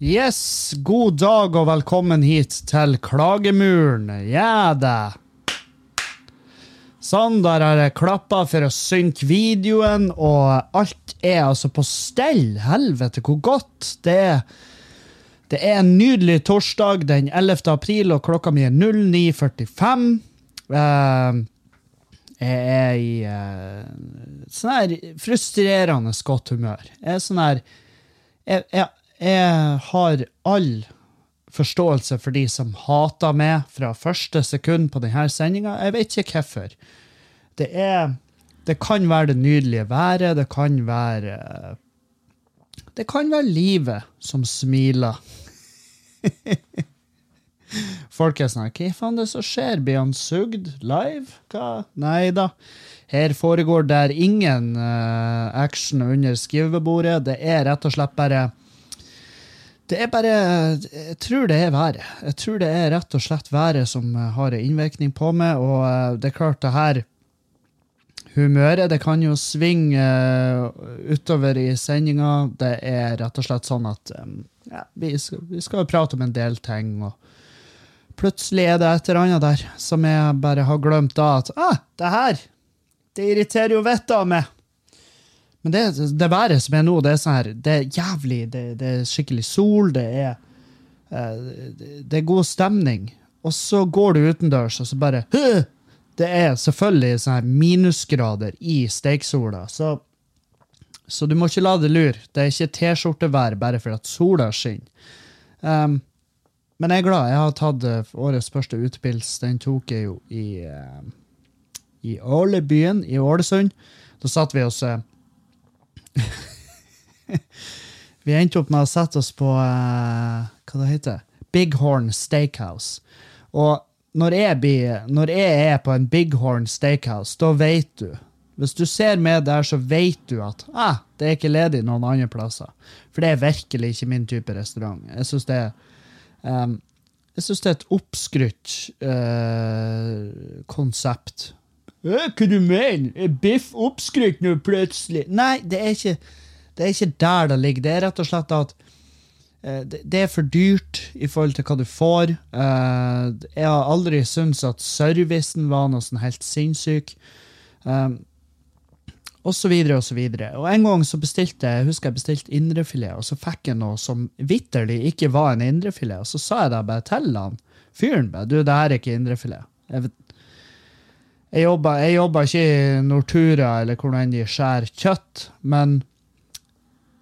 Yes, god dag og velkommen hit til Klagemuren. Ja da. Sånn, der har jeg klappa for å synke videoen, og alt er altså på stell. Helvete, hvor godt det er. Det er en nydelig torsdag den 11. april, og klokka mi er 09.45. Uh, jeg er i uh, sånn her frustrerende godt humør. Jeg er sånn her jeg, jeg, jeg har all forståelse for de som hater meg fra første sekund på denne sendinga. Jeg vet ikke hvorfor. Det er Det kan være det nydelige været, det kan være Det kan være livet som smiler. Folk er sånn Hva faen det som skjer? Blir han sugd live? Hva? Nei da. Her foregår der ingen uh, action under skrivebordet. Det er rett og slett bare det er bare Jeg tror det er været. Jeg tror det er rett og slett været som har en innvirkning på meg, og uh, det er klart, det her humøret det kan jo svinge uh, utover i sendinga. Det er rett og slett sånn at um, ja, vi, skal, vi skal prate om en del ting, og plutselig er det et eller annet der som jeg bare har glemt da at ah, det her, det irriterer jo vettet av meg. Men det, det været som er nå, det er sånn her, det er jævlig. Det, det er skikkelig sol, det er, uh, det er god stemning. Og så går du utendørs, og så bare Hø! Det er selvfølgelig sånne minusgrader i steiksola. Så, så du må ikke la det lure. Det er ikke T-skjortevær bare for at sola skinner. Um, men jeg er glad. Jeg har tatt uh, årets første utepils. Den tok jeg jo i, uh, i Ålebyen i Ålesund. Da satt vi oss uh, vi endte opp med å sette oss på uh, hva det heter Bighorn Steakhouse. Og når jeg, blir, når jeg er på en Bighorn Steakhouse, da vet du Hvis du ser meg der, så vet du at ah, det er ikke ledig noen andre plasser. For det er virkelig ikke min type restaurant. Jeg syns det um, jeg synes det er et oppskrytt uh, konsept. Hva du mener? Er biff oppskrytt nå plutselig? Nei, det er, ikke, det er ikke der det ligger. Det er rett og slett at det, er for dyrt i forhold til hva du får. Uh, jeg har aldri syntes at servicen var noe sånn helt sinnssyk. Um, og så videre og så videre. Og en gang så bestilte jeg husker jeg bestilte indrefilet, og så fikk jeg noe som vitterlig ikke var en indrefilet. Og så sa jeg da bare til han fyren. Du, det her er ikke indrefilet. Jeg jeg jobber, jeg jobber ikke i Nortura eller hvor enn de skjærer kjøtt, men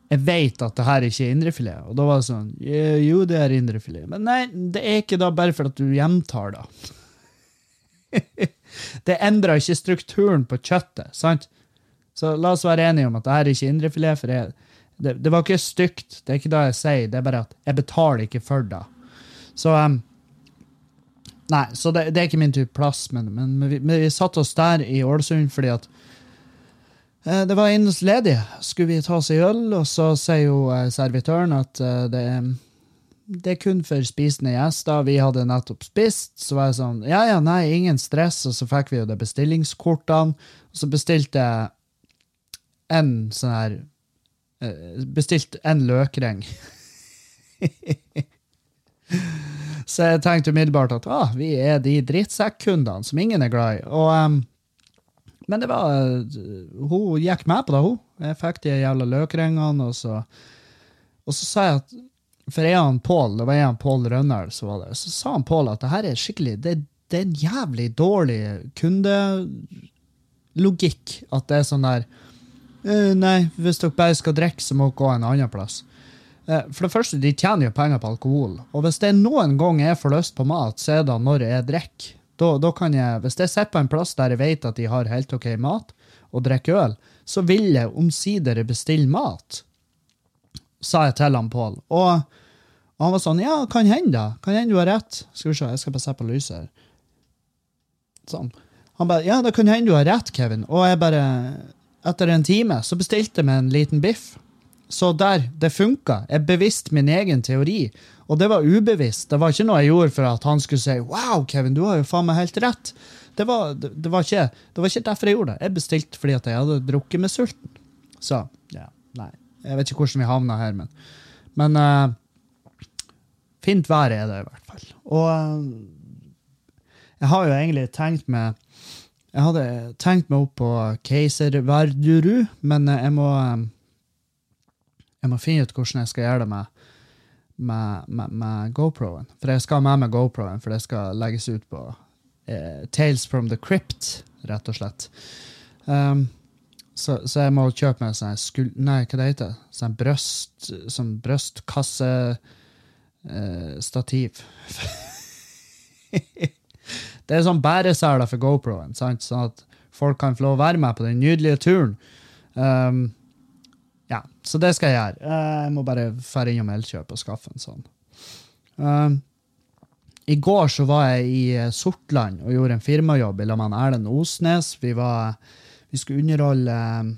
jeg vet at det her ikke er indrefilet. Og da var det sånn Jo, det er indrefilet. Men nei, det er ikke da bare for at du gjentar det. det endrer ikke strukturen på kjøttet, sant? Så la oss være enige om at det her er ikke indrefilet. for jeg, det, det, var ikke stygt, det er ikke det jeg sier, det er bare at jeg betaler ikke for det. Så um, Nei, så det, det, er ikke min type plass, men, men, men vi, vi satte oss der i Ålesund fordi at det var eneste ledige. Skulle vi ta oss en øl, og så sier jo eh, servitøren at det det, det, er kun for spisende gjester. Vi hadde nettopp spist, så var jeg sånn Ja, ja, nei, ingen stress. Og så fikk vi jo det bestillingskortene, og så bestilte jeg en sånn her eh, Bestilte en løkreng. Så jeg tenkte umiddelbart at ah, vi er de drittsekkundene som ingen er glad i. Og, um, men det var Hun gikk med på det, hun. Jeg fikk de jævla løkringene, og så, og så sa jeg at For jeg og Pål, det var en Pål Rønnel som var der, så sa han Pål at det her er skikkelig det, det er en jævlig dårlig kundelogikk. At det er sånn der «Eh, Nei, hvis dere bare skal drikke, så må dere gå en annen plass. Eh, for det første, de tjener jo penger på alkohol. Og hvis det er noen gang jeg får lyst på mat, så er det når jeg drikker. Da, da kan jeg, hvis jeg sitter på en plass der jeg vet at de har helt OK mat, og drikker øl, så vil jeg omsider bestille mat, sa jeg til han Pål. Og, og han var sånn Ja, kan hende, da. Kan hende du har rett. Skal vi se, jeg skal bare se på lyset her. Sånn. Han bare Ja, det kan hende du har rett, Kevin. Og jeg bare Etter en time så bestilte jeg meg en liten biff. Så der, det funka. Jeg bevisste min egen teori. Og det var ubevisst. Det var ikke noe jeg gjorde for at han skulle si Wow, Kevin, du har jo faen meg helt rett. Det var, det, det var, ikke, det var ikke derfor jeg gjorde det. Jeg bestilte fordi at jeg hadde drukket meg sulten. Så, ja, nei. Jeg vet ikke hvordan vi havna her, men Men uh, fint vær er det i hvert fall. Og uh, jeg har jo egentlig tenkt meg Jeg hadde tenkt meg opp på Keiserverduru, men jeg må jeg må finne ut hvordan jeg skal gjøre det med, med, med, med GoPro-en. For jeg skal ha med meg GoPro-en, for det skal legges ut på eh, Tales from the Crypt, rett og slett. Um, så, så, jeg må kjøpe meg sånn skul... Nei, hva det heter Sånn brøst... Sånn brøstkassestativ. Eh, det er sånn bæreseler for GoPro-en, sånn at folk kan få lov å være med på den nydelige turen. Um, så det skal jeg gjøre. Jeg må bare dra innom Elkjøp og skaffe en sånn. Um, I går så var jeg i eh, Sortland og gjorde en firmajobb i lag med Erlend Osnes. Vi, var, vi skulle underholde um,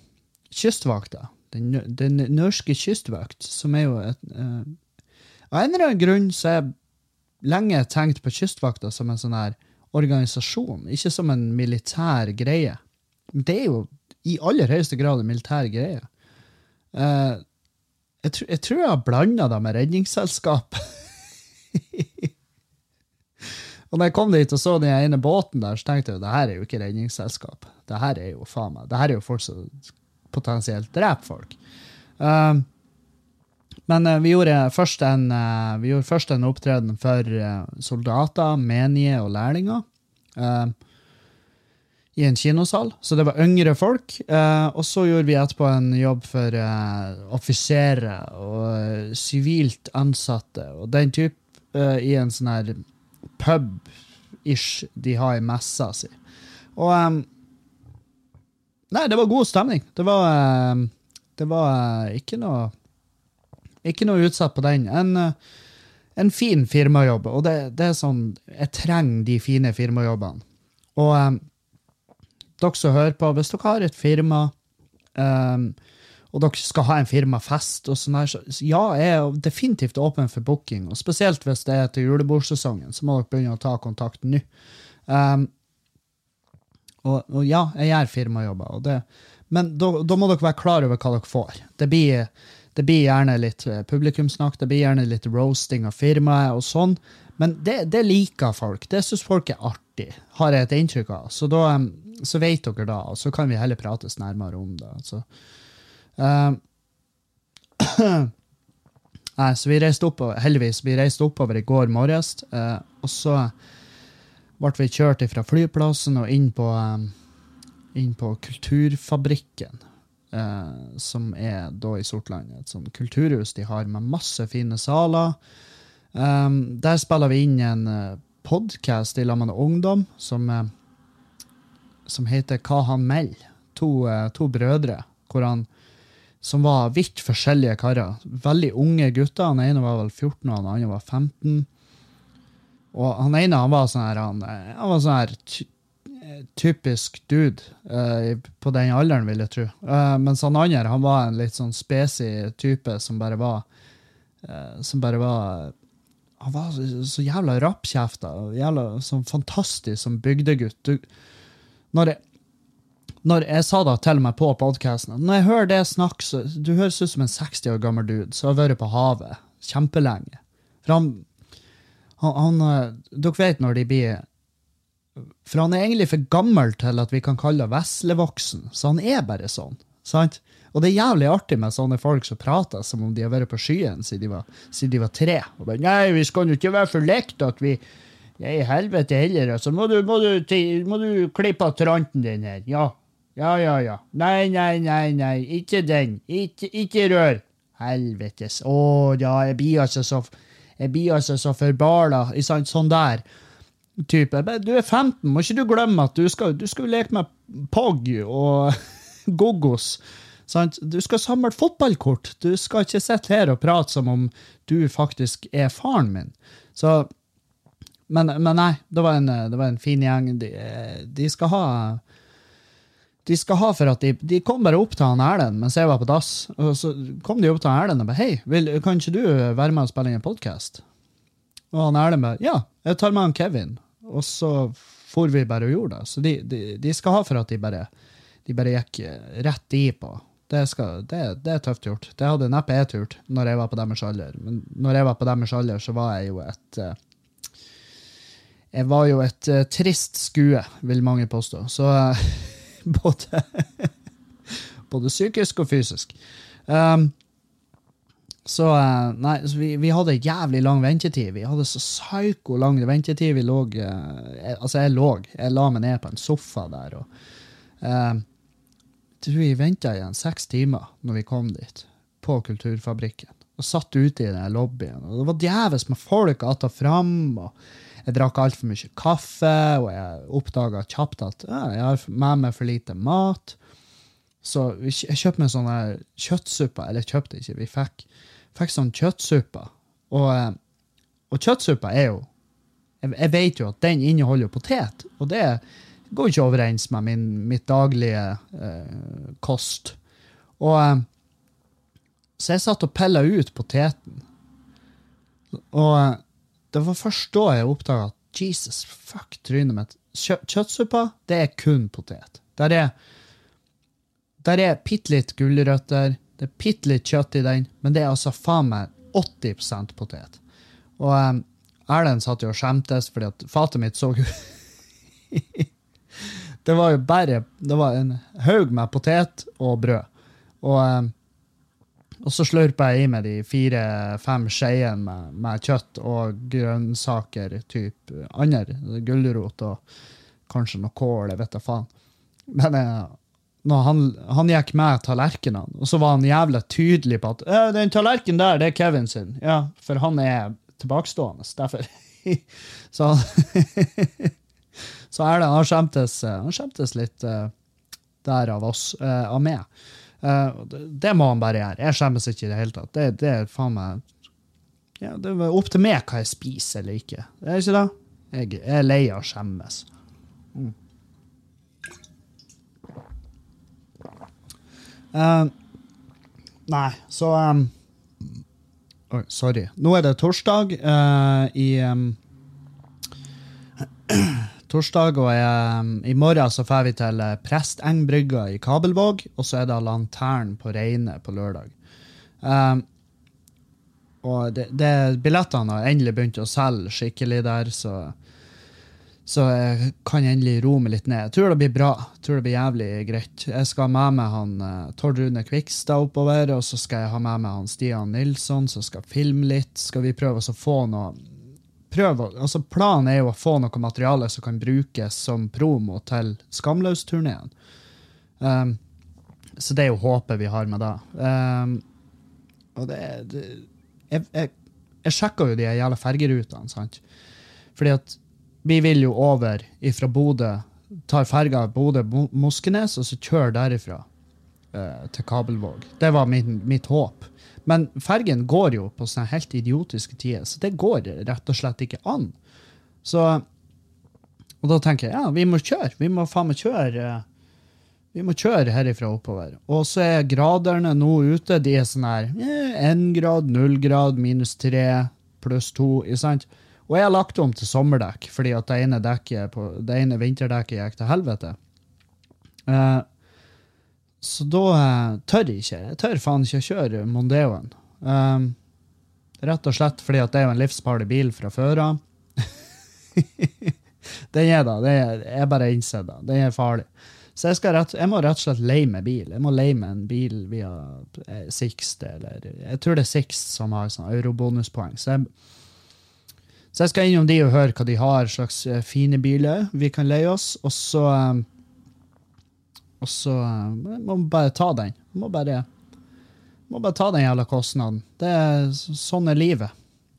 Kystvakta. Den, den, norske kystvakt, som er jo et uh, Av en eller annen grunn så har jeg lenge tenkt på Kystvakta som en sånn her organisasjon, ikke som en militær greie. Det er jo i aller høyeste grad en militær greie. Uh, jeg, tr jeg, tror jeg har blanda det med Redningsselskap. og når jeg kom dit og så den ene båten der, så tenkte jeg det her er jo ikke Redningsselskap. Det her er jo faen meg, det her er jo folk som potensielt dreper folk. Uh, men uh, vi, gjorde først en, vi gjorde først en opptreden for soldater, menige og lærlinger. Uh, i en kinosal, så det var yngre folk. Eh, og så gjorde vi etterpå en jobb for eh, offiserer og sivilt ansatte og den type eh, i en sånn her pub-ish de har i messa si. Og um, Nei, det var god stemning. Det var, det var ikke noe Ikke noe utsatt på den. En, en fin firmajobb, og det, det, er sånn Jeg trenger de fine firmajobbene. Og dere som hører på, hvis dere har et firma, um, og dere skal ha en firmafest, og sånn her, så ja, jeg er definitivt åpen for booking. Og spesielt hvis det er til julebordsesongen, så må dere begynne å ta kontakt nå. Um, og, og, ja, jeg gjør firmajobber, og det, men da, må dere være klar over hva dere får. Det blir, det blir gjerne litt publikumsnakk, det blir gjerne litt roasting av firmaet og sånn, men det, det liker folk. Det syns folk er artig, har jeg et inntrykk av. Så da, så vet dere da, og så kan vi heller prates nærmere om det. Så, uh, Nei, så vi reiste opp, heldigvis, vi reiste oppover i går morges, uh, og så ble vi kjørt fra flyplassen og inn på, um, inn på Kulturfabrikken, uh, som er da i Sortland. Et sånt kulturhus de har med masse fine saler. Der spiller vi inn en uh, podkast lag med ungdom som uh, som heter Hva han melder. To, eh, to brødre han, som var vidt forskjellige karer. Veldig unge gutter. Han ene var vel 14, og han andre var 15. Og han ene han var sånn her, han, eh, han var sånn her eh, typisk dude uh, på den alderen, vil jeg tro. Uh, mens han andre han var en litt sånn spesig type som bare var uh, Som bare var Han var så, så jævla rappkjefta. Jævla sånn fantastisk som bygdegutt. Du, når jeg, når jeg sa da til meg på podkasten Når jeg hører det snakk, så Du høres ut som en 60 år gammel dude som har vært på havet kjempelenge. For han, han, han, eh, Dere vet når de blir For han er egentlig for gammel til at vi kan kalle ham veslevoksen, så han er bare sånn. sant? Og det er jævlig artig med sånne folk som prater som om de har vært på skyen siden de var, siden de var tre. Og bare, Nei, vi skal jo ikke være for lekt at vi Nei, helvete heller, altså. Må du, må må du klippe av tranten din her? Ja. Ja, ja, ja. Nei, nei, nei, nei. Ikke den. Ikke, ikke rør. Helvetes. Å ja, jeg blir altså så Jeg blir altså så forbala. Sånn der type. Du er 15, må ikke du glemme at du skal, du skal leke med Pog og Gogos. Sant? Du skal samle fotballkort. Du skal ikke sitte her og prate som om du faktisk er faren min. Så Men, men nei, det var, en, det var en fin gjeng. De, de skal ha de skal ha for at de, de kom bare opp til han Erlend mens jeg var på dass. Og så kom de opp til han Erlend og bare 'Hei, vil, kan ikke du være med og spille inn en podkast?' Og han Erlend bare 'Ja, jeg tar med han Kevin'. Og så for vi bare og gjorde det. Så de, de, de skal ha for at de bare, de bare gikk rett i på. Det, skal, det, det, er tøft gjort. Det hadde neppe jeg turt når jeg var på deres alder. Men når jeg var på deres alder, så var jeg jo et uh, Jeg var jo et uh, trist skue, vil mange påstå. Så uh, både, både psykisk og fysisk. Um, så nei, så vi, vi, hadde jævlig lang ventetid. Vi hadde så psyko lang ventetid. Vi lå jeg, Altså, jeg lå. Jeg la meg ned på en sofa der. og Jeg tror vi venta igjen seks timer når vi kom dit, på Kulturfabrikken. Og satt ute i den lobbyen. Og det var djevelsk med folk att og fram. og jeg drakk altfor mye kaffe, og jeg oppdaga kjapt at jeg har med meg for lite mat. Så jeg kjøpte meg sånne kjøttsuppe. Eller kjøpte ikke, vi fikk, fikk sånn kjøttsuppe. Og, eh, og kjøttsuppe er jo jeg, jeg, vet jo at den inneholder potet, og det går ikke overens med min, mitt daglige eh, kost. Og eh, Så jeg satt og pilla ut poteten. Og eh, det var først da jeg oppdaga at Jesus, fuck trynet mitt. Kjø kjøttsuppa, det er kun potet. Der er, der er bitte litt gulrøtter, det er bitte litt kjøtt i den, men det er altså faen meg 80% potet. Og um, Erlend satt jo og skjemtes fordi at fatet mitt så Det var jo bare Det var en haug med potet og brød. Og um, og så slurper jeg i meg de fire-fem skeiene med, med, kjøtt og grønnsaker, typ andre. Gulrot og kanskje noe kål, jeg vet da faen. Men eh, han, han, gikk med tallerkenene, og så var han jævlig tydelig på at den tallerkenen der, det er Kevin sin. Ja, for han er tilbakestående. Derfor. så så er det, han skjemtes, han skjemtes litt uh, der av oss, uh, av meg. Uh, det må han bare gjøre. Jeg skjemmes ikke i det hele tatt. Det, det er faen meg ja, Det er opp til meg hva jeg spiser eller ikke. Det er ikke det? Jeg, er lei av å skjemmes. Mm. Nei, så um, Oi, sorry. Nå er det torsdag uh, i um, torsdag, og jeg, i morgen så drar vi til eh, Prestengbrygga i Kabelvåg, og så er det Lantern på Reine på lørdag. Um, og det, det, billettene har endelig begynt å selge skikkelig der, så, så jeg kan endelig roe meg litt ned. Jeg tror det blir bra. Jeg tror det blir jævlig greit. Jeg skal ha med meg han uh, Tord Rune Kvikstad oppover, og så skal jeg ha med meg han Stian Nilsson, som skal filme litt. Skal vi prøve å få noe prøve, altså Planen er jo å få noe materiale som kan brukes som promo til Skamløs-turneen. Um, så det er jo håpet vi har med det. Um, og det, det Jeg, jeg, jeg sjekka jo de jævla fergerutene, sant. Fordi at vi vil jo over ifra Bodø, tar ferga Bodø-Moskenes, og så kjører derifra uh, til Kabelvåg. Det var min, mitt håp. Men fergen går jo på sånne helt idiotiske tider, så det går rett og slett ikke an. Så Og da tenker jeg ja, vi må kjøre. Vi må faen meg kjøre. Vi må kjøre herifra oppover. Og så er graderne nå ute. De er sånn her én eh, grad, null grad, minus tre, pluss to. Og jeg har lagt om til sommerdekk, fordi at det ene, på, det ene vinterdekket gikk til helvete. Uh, så da uh, tør jeg ikke. Jeg tør faen ikke å kjøre Mondeoen. Um, rett og slett fordi at det er jo en livsfarlig bil fra før av. den er da. Det er, jeg bare innsett det. Den er farlig. Så jeg, rett, jeg, må rett og slett leie meg bil. Jeg må leie meg en bil via eh, Sixt, eller Jeg tror det er Sixt som har sånn eurobonuspoeng. Så jeg, så jeg skal innom de og høre hva de har slags eh, fine biler vi kan leie oss. Og så um, og så uh, må man bare ta den. Må bare, må bare ta den jævla kostnaden. Det er, sånn er livet.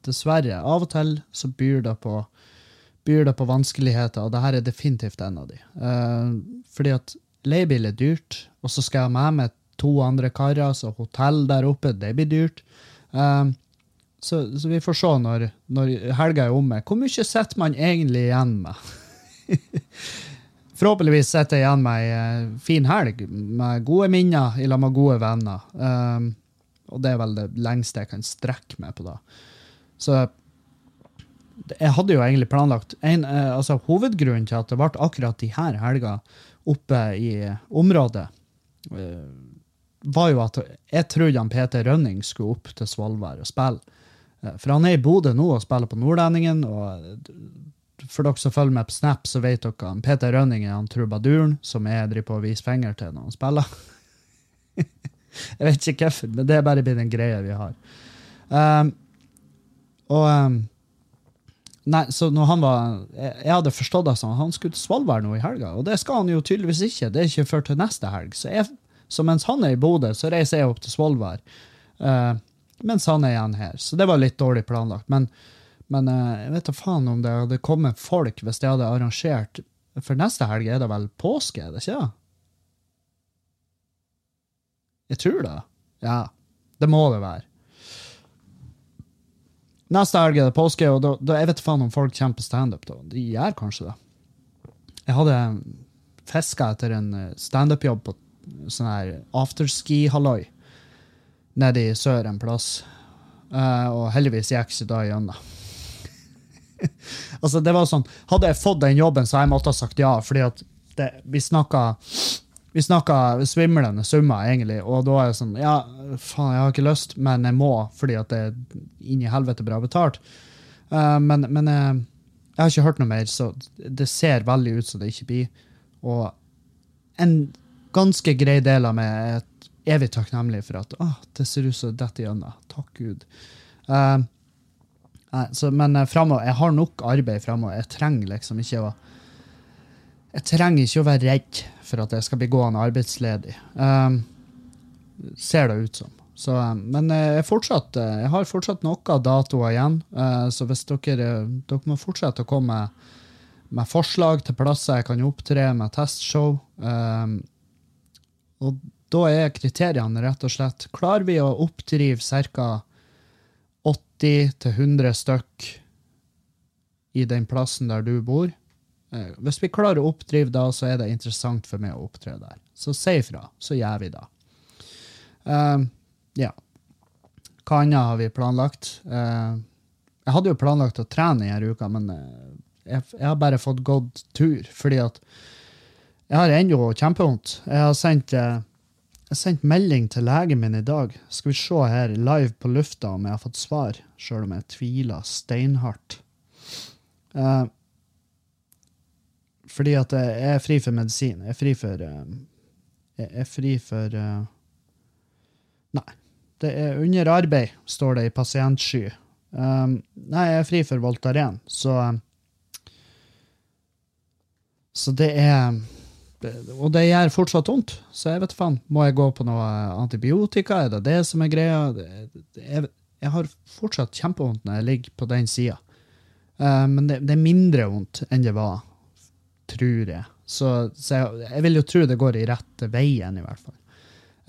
Dessverre. Av og til så byr det på, byr det på vanskeligheter, og det her er definitivt en av de. Uh, fordi at leiebil er dyrt, og så skal jeg ha med meg to andre karer, så hotell der oppe, det blir dyrt. Uh, så, så vi får se når, når helga er omme. Hvor mye sitter man egentlig igjen med? Forhåpentligvis sitter jeg igjen med ei eh, fin helg med gode minner i lag med gode venner. Um, og det er vel det lengste jeg kan strekke meg på da. Så jeg hadde jo egentlig planlagt en, eh, altså Hovedgrunnen til at det ble akkurat de her helga oppe i området, eh, var jo at jeg trodde han Peter Rønning skulle opp til Svolvær og spille. For han er i Bodø nå og spiller på Nordlendingen. og For dere som følger med på Snap, så vet dere han Peter Rønning er han trubaduren som jeg driver på å vise finger til når han spiller. jeg vet ikke hvorfor, men det er bare blitt en greie vi har. Um, og um, Nei, så når han var Jeg, jeg hadde forstått det sånn, han skulle til Svalbard nå i helga, og det skal han jo tydeligvis ikke. Det er ikke før til neste helg. Så, jeg, så mens han er i Bodø, så reiser jeg opp til Svolvær. Uh, mens han er igjen her. Så det var litt dårlig planlagt. Men, men uh, jeg vet da faen om det hadde kommet folk hvis det hadde arrangert For neste helg er det vel påske, er det ikke? Jeg tror det. Ja. Det må det være. Neste helg er det påske, og da, da, jeg vet faen om folk kommer på standup. De gjør kanskje det. Jeg hadde fiska etter en eh, standup-jobb på sånn her afterski-halloi nede i sør en plass. Uh, og heldigvis gikk ikke da gjennom. altså, det var sånn, Hadde jeg fått den jobben, så jeg måtte ha sagt ja, fordi at det, vi snakka vi snakka svimlende summer, egentlig, og da er det sånn Ja, faen, jeg har ikke lyst, men jeg må, fordi at det er inn i helvete bra betalt. Uh, men, men uh, jeg har ikke hørt noe mer, så det ser veldig ut som det ikke blir. Og en ganske grei del av meg er evig takknemlig for at oh, det ser ut som det detter gjennom. Takk Gud. Uh, så, men fremover, jeg har nok arbeid fremover. Jeg trenger liksom ikke å jeg trenger ikke å være redd for at jeg skal bli gående arbeidsledig. Um, ser det ut som. Så, um, men jeg, fortsatt, jeg, har fortsatt noen datoer igjen, uh, så hvis dere, dere må fortsette å komme med, med, forslag til plasser jeg kan opptre med testshow. Um, og da er kriteriene rett og slett Klarer vi å oppdrive ca. 80-100 stykk i den plassen der du bor? Eh, hvis vi klarer å oppdrive da, så er det interessant for meg å opptre der. Så si ifra, så gjør vi det. Uh, ja. Hva annet har vi planlagt? Uh, jeg hadde jo planlagt å trene denne uka, men uh, jeg, jeg, har bare fått gått tur, fordi at jeg har ennå kjempevondt. Jeg har sendt, jeg har sendt melding til legen min i dag. Skal vi se her live på lufta om jeg har fått svar, sjøl om jeg tviler steinhardt. Uh, fordi at jeg er fri for medisin. Jeg er fri for eh, Jeg er fri for eh, Nei. Det er under arbeid, står det i pasientsky. Um, nei, jeg er fri for Voltaren, så Så det er Og det gjør fortsatt vondt, så jeg vet faen. Må jeg gå på noe antibiotika? Er det det som er greia? jeg, jeg har fortsatt kjempevondt når jeg ligger på den sida. Uh, men det, det, er mindre vondt enn det var tror jeg. Så, så jeg, jeg, vil jo tro det går i rette veien, i hvert fall.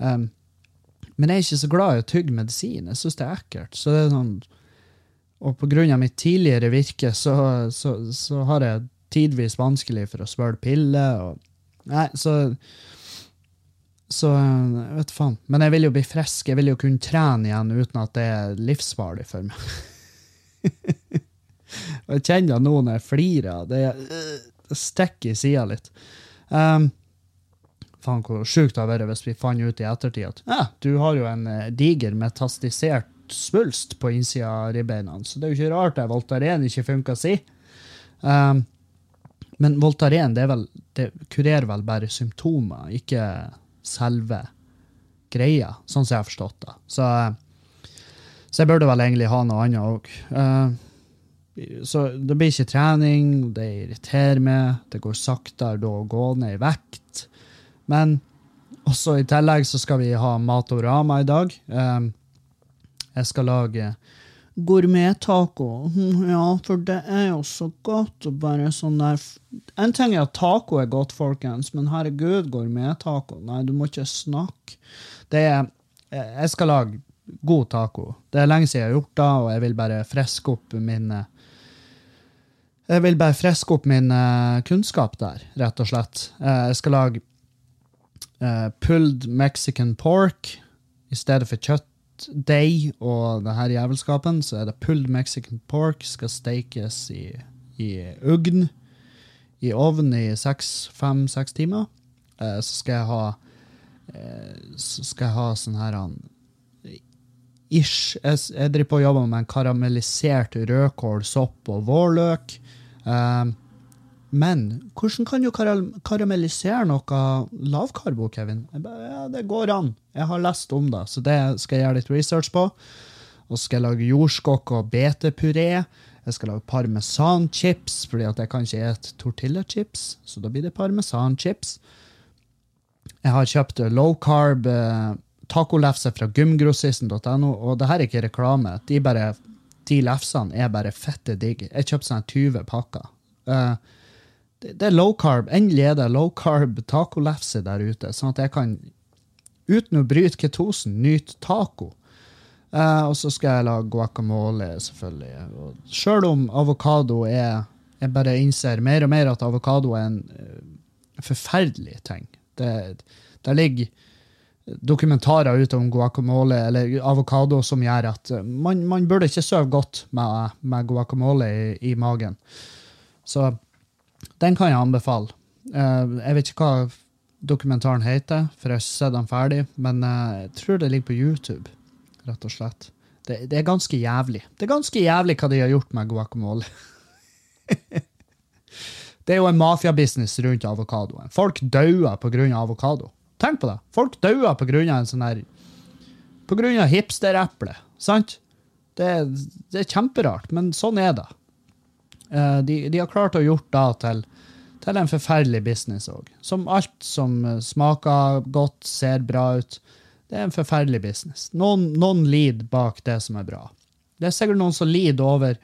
Um, men jeg er ikke så glad i å tygge medisin. Jeg syns det er ekkelt. Så det er sånn, og på grunn av mitt tidligere virke så, så, så har jeg tidvis vanskelig for å svølge piller. Og, nei, så så jeg vet faen. Men jeg vil jo bli frisk. Jeg vil jo kunne trene igjen uten at det er livsfarlig for meg. og jeg kjenner nå når jeg flirer. Det det stikker i sida litt. Um, faen, hvor sjukt det hadde vært hvis vi fant ut i ettertid at ja, du har jo en uh, diger metastisert svulst på innsida av ribbeina, så det er jo ikke rart det Voltaren ikke funka, si. Um, men Voltaren det, vel, det kurerer vel bare symptomer, ikke selve greia, sånn som jeg har forstått det. Så, uh, så jeg burde vel egentlig ha noe annet òg. Uh, så det blir ikke trening, det irriterer meg, det går saktere da å gå ned i vekt. Men også i tillegg så skal vi ha Matorama i dag. Um, jeg skal lage gourmet-taco. Ja, for det er jo så godt å bare sånn der En ting er at taco er godt, folkens, men herregud, gourmet-taco Nei, du må ikke snakke. Det er Jeg skal lage god taco. Det er lenge siden jeg har gjort det, og jeg vil bare friske opp min eh, Jeg vil bare friske opp min eh, kunnskap der, rett og slett. Eh, jeg skal lage pulled Mexican pork i stedet for kjøttdeig og det her jævelskapen. Så er det pulled Mexican pork, skal stekes i, i ugn i ovn i fem-seks timer. Eh, så skal jeg ha eh, Så skal jeg ha sånn her han Ish. Jeg, jeg driver på og jobber med en karamellisert rødkål, sopp og vårløk. Eh, men hvordan kan du karamellisere noe lavkarbo, Kevin? Jeg ba, ja, Det går an. Jeg har lest om det, så det skal jeg gjøre litt research på. Og skal jeg lage jordskokk og betepuré. Jeg skal lage parmesanchips, fordi at jeg kan ikke spise tortillachips. Så da blir det parmesanchips. Jeg har kjøpt low carb eh, tacolefse fra gymgrossisten.no, og det her er ikke reklame. De, bare, de lefsene er bare fette digg. Jeg kjøpte sånn 20 pakker. Uh, det, er low carb. Endelig er det low carb tacolefse der ute, sånn at jeg kan, uten å bryte ketosen, nyte taco. Eh, og så skal jeg lage guacamole, selvfølgelig. Sjøl om avokado er Jeg bare innser mer og mer at avokado er en uh, forferdelig ting. Det, det ligger dokumentarer ute om guacamole eller avokado som gjør at man, man burde ikke sove godt med, med guacamole i, i, magen. Så den kan jeg anbefale. Uh, jeg vet ikke hva dokumentaren heter, for jeg har sett den ferdig, men uh, jeg tror det ligger på YouTube, rett og slett. Det, det, er ganske jævlig. Det er ganske jævlig hva de har gjort med guacamole. Det er jo en mafiabusiness rundt avokadoen. Folk dauer pga. avokado. Tenk på det. Folk dauer pga. en sånn her Pga. hipstereple. Sant? Det, det, er kjemperart, men sånn er det. Uh, de, de, har klart å gjort det til, til en forferdelig business òg. Som alt som smaker godt, ser bra ut. Det er en forferdelig business. Noen, noen lider bak det som er bra. Det er sikkert noen som lider over,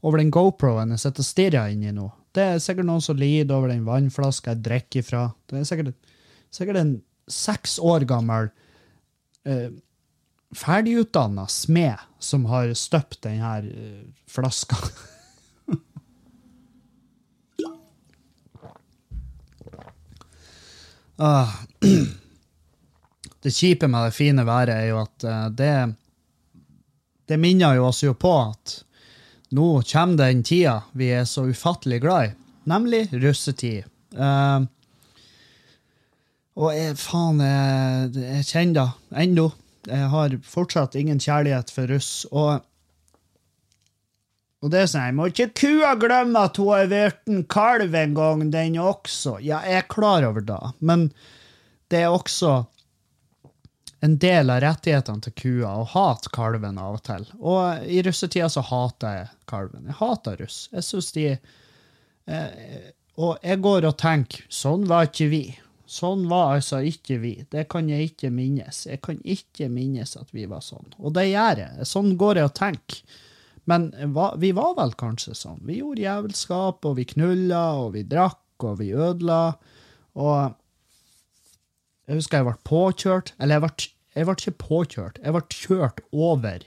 over den GoPro-en jeg sitter og stirrer inn i nå. Det er sikkert noen som lider over den vannflaska jeg drikker ifra. Det er sikkert, sikkert en seks år gammel eh, ferdigutdanna smed som har støpt denne eh, flaska. ah. Det kjipe med det fine været er jo at uh, det Det minner jo oss jo på at nå kommer den tida vi er så ufattelig glad i, nemlig russetid. Uh, og jeg, faen, jeg, jeg kjenner det ennå. Jeg har fortsatt ingen kjærlighet for russ. Og, og det er sånn, jeg må ikke kua glemme at hun har vært en kalv en gang, den også. Ja, jeg er klar over det, men det er også en del av rettighetene til kua å hate kalven av og til. Og i russetida så hater jeg kalven. Jeg hater russ. Jeg syns de eh, Og jeg går og tenker sånn var ikke vi. Sånn var altså ikke vi. Det kan jeg ikke minnes. Jeg kan ikke minnes at vi var sånn. Og det gjør jeg. Sånn går jeg og tenker. Men vi var vel kanskje sånn. Vi gjorde jævelskap, og vi knulla, og vi drakk, og vi ødela. Og jeg husker jeg ble påkjørt. Eller jeg ble jeg ble ikke påkjørt, jeg ble kjørt over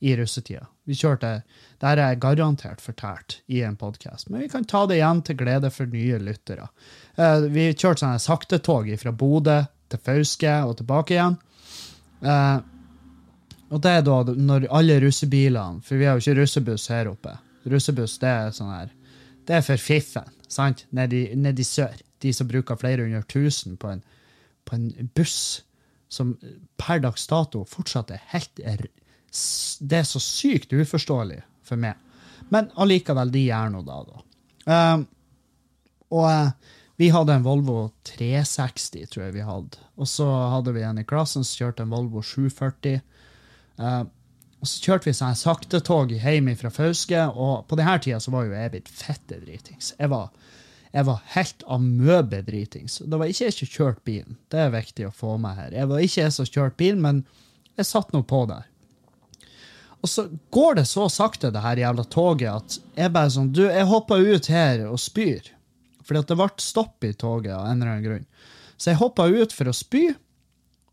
i russetida. Vi kjørte, Det er jeg garantert fortært i en podkast, men vi kan ta det igjen til glede for nye lyttere. Eh, vi kjørte sånne saktetog fra Bodø til Fauske og tilbake igjen. Og det er da når alle russebilene For vi har jo ikke russebuss her oppe. Russebuss det er sånn her, det er for fiffen, sant? Nede i sør. De som bruker flere hundre tusen på en, på en buss som per dags dato fortsatt er helt Det er så sykt uforståelig for meg. Men allikevel, de gjør nå da, da. Um, og uh, vi hadde en Volvo 360, tror jeg vi hadde. Og så hadde vi en i klassen som kjørte en Volvo 740. Uh, og så kjørte vi sånn saktetog hjem fra Fauske, og på denne tida så var jo jeg blitt fette dritings. Jeg var jeg var helt amøbedritings. Det var ikke jeg som kjørte bilen. Det er viktig å få med her. Jeg var ikke jeg som kjørte bilen, men jeg satt nå på der. Og så går det så sakte, det her jævla toget, at jeg bare sånn Du, jeg hopper ut her og spyr. Fordi at det ble stopp i toget av en eller annen grunn. Så jeg hoppa ut for å spy,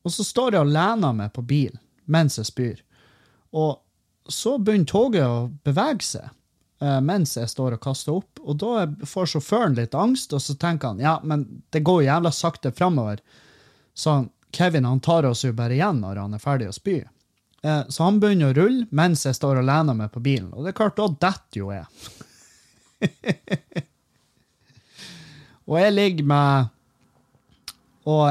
og så står jeg og lener meg på bilen mens jeg spyr. Og så begynner toget å bevege seg eh, mens jeg står og kaster opp. Og da får sjåføren litt angst, og så tenker han ja, men det går jævla sakte framover. Så Kevin han tar oss jo bare igjen når han er ferdig å spy. Eh, så han begynner å rulle mens jeg står og lener meg på bilen. Og det er klart, da detter jo jeg. og jeg ligger med Og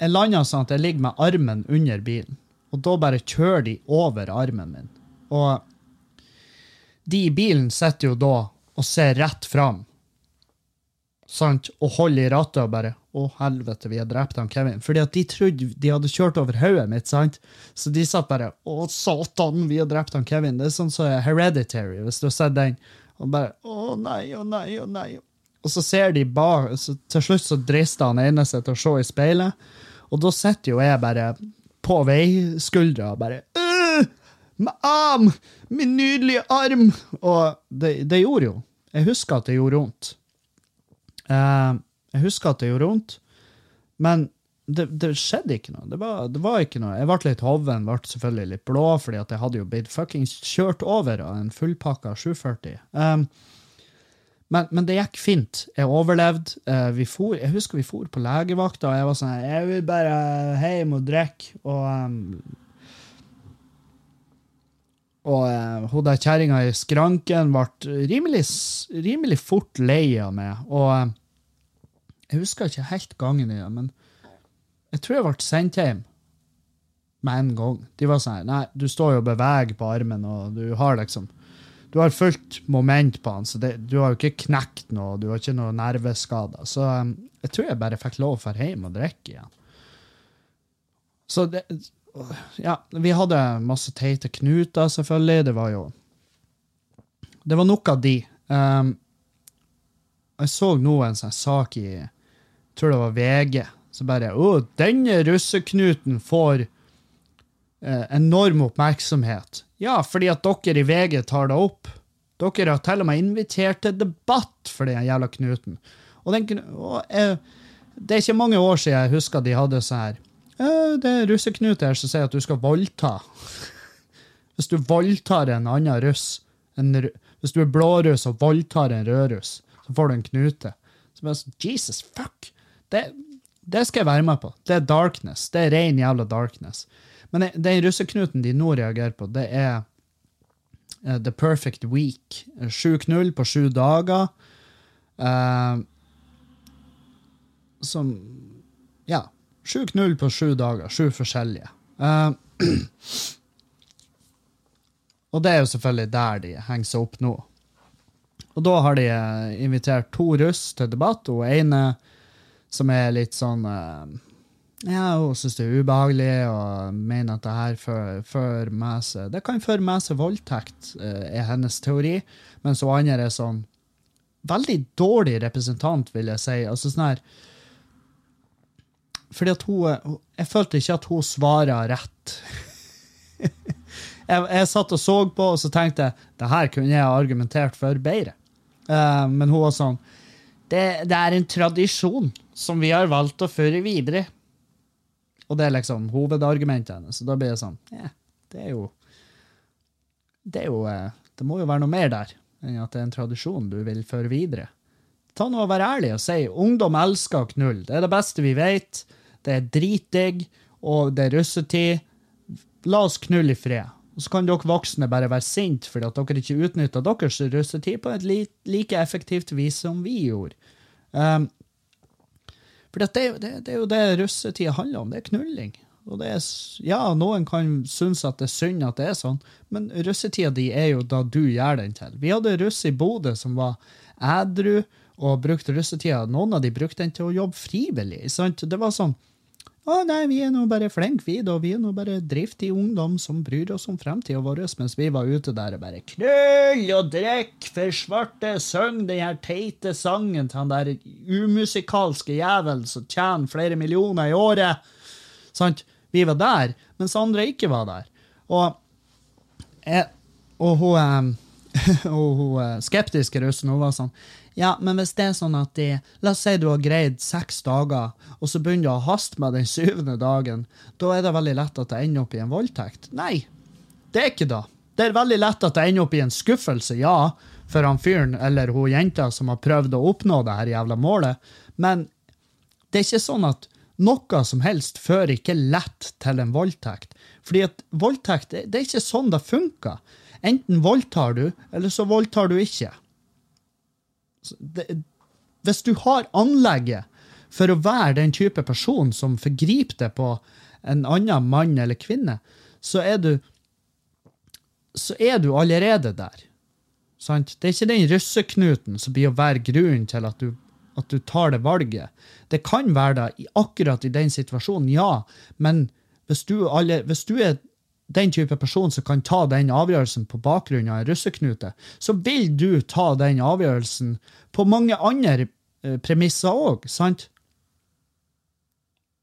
jeg lander sånn at jeg ligger med armen under bilen. Og da bare kjører de over armen min. Og de i bilen sitter jo da og ser rett fram. Sant? Og holder i rattet og bare Å, helvete, vi har drept han Kevin. Fordi at de trodde de hadde kjørt over hodet mitt. sant? Så de satt bare Å, satan, vi har drept han Kevin. Det er sånn som så Hereditary, hvis du har sett den. Og bare Å nei, å nei, å nei. Og så ser de bak Til slutt så drister han ene seg til å se i speilet, og da sitter jo jeg bare på vei. Skuldra bare Med arm! Min nydelige arm! Og det, det, gjorde jo. Jeg husker at det gjorde vondt. Uh, jeg husker at det gjorde vondt, men det, det, skjedde ikke noe. Det var, det var, ikke noe. Jeg ble litt hoven, ble selvfølgelig litt blå, fordi at jeg hadde jo blitt fuckings kjørt over av en fullpakka 740. Um, men, men, det gikk fint. Jeg overlevde. Vi for, jeg husker vi for på legevakta, og jeg var sånn Jeg vil bare hjem og drikke. Og, um, og uh, hun der kjerringa i skranken ble rimelig, rimelig fort lei av meg. Og uh, jeg husker ikke helt gangen i det, men jeg tror jeg ble sendt hjem med en gang. De var sånn Nei, du står jo og beveger på armen, og du har liksom du har fullt moment på han, så det, du har jo ikke knekt noe, du har ikke noe nerveskader. Så um, jeg tror jeg bare fikk lov å dra hjem og drikke igjen. Så det Ja, vi hadde masse teite knuter, selvfølgelig. Det var jo Det var nok av de. Um, jeg så nå en sånn sak i jeg tror det var VG. Så bare Å, denne russeknuten får enorm oppmerksomhet. Ja, fordi at dere i VG tar det opp. Dere har til og med invitert til debatt for den jævla Knuten. Og, den, og eh, Det er ikke mange år siden jeg husker de hadde sånn her Det er russeknut her som sier at du skal voldta. Hvis du voldtar en annen russ, en, hvis du er blåruss og voldtar en rødruss, så får du en knute. Så bare, Jesus fuck! Det, det skal jeg være med på. Det er darkness. Det er ren jævla darkness. Men den russeknuten de nå reagerer på, det er uh, The Perfect Week. 7-0 på sju dager. Uh, som Ja. 7-0 på sju dager. Sju forskjellige. Uh, og det er jo selvfølgelig der de henger seg opp nå. Og da har de invitert to russ til debatt, og ene som er litt sånn ja, hun syns det er ubehagelig og mener at det her fører med seg Det kan føre med seg voldtekt, eh, er hennes teori. Mens hun andre er sånn Veldig dårlig representant, vil jeg si. Altså sånn her Fordi at hun Jeg følte ikke at hun svarer rett. jeg, jeg, satt og så på, og så tenkte jeg det her kunne jeg argumentert for bedre. Uh, men hun var sånn det, det, er en tradisjon som vi har valgt å føre videre. Og det er liksom hovedargumentet hennes. Så da blir det sånn ja, det er jo Det er jo eh, Det må jo være noe mer der enn at det er en tradisjon du vil føre videre. Ta nå og Vær ærlig og si ungdom elsker å knulle. Det er det beste vi vet. Det er dritdigg, og det er russetid. La oss knulle i fred. Og så kan dere voksne bare være sinte fordi at dere ikke utnytta deres russetid på et like effektivt vis som vi gjorde. Um, for det, det, det, er jo det russetida handler om. Det er knulling. Og det er, ja, noen kan synes at det er synd at det er sånn, men russetida di er jo da du gjør den til. Vi hadde russ i Bodø som var ædru og brukte russetida. Noen av de brukte den til å jobbe frivillig. Sant? Det var sånn å nei, vi er nå bare flinke, vi, da. Vi er nå bare driftig ungdom som bryr oss om fremtida vår, mens vi var ute der og bare knull og drikk for svarte, syng den her teite sangen til han der umusikalske jævelen som tjener flere millioner i året. Sant? Vi var der, mens andre ikke var der. Og, og hun, og hun eh, skeptiske russen hun var sånn ja, men hvis det er sånn at de La oss si du har greid seks dager, og så begynner du å haste med den syvende dagen, da er det veldig lett at det ender opp i en voldtekt. Nei. det er ikke det. Det er veldig lett at det ender opp i en skuffelse, ja, for han fyren eller hun jenta som har prøvd å oppnå det her jævla målet, men det er ikke sånn at noe som helst fører ikke lett til en voldtekt. Fordi at voldtekt, det er ikke sånn det funker. Enten voldtar du, eller så voldtar du ikke. Det, hvis du har anlegget for å være den type person som forgriper deg på en annen mann eller kvinne, så er du så er du allerede der. Sant? Det er ikke den russeknuten som blir å være grunnen til at du, at du tar det valget. Det kan være det akkurat i den situasjonen, ja, men hvis du, alle, hvis du er den type person som kan ta den avgjørelsen på bakgrunn av en russeknute, så vil du ta den avgjørelsen på mange andre eh, premisser òg, sant?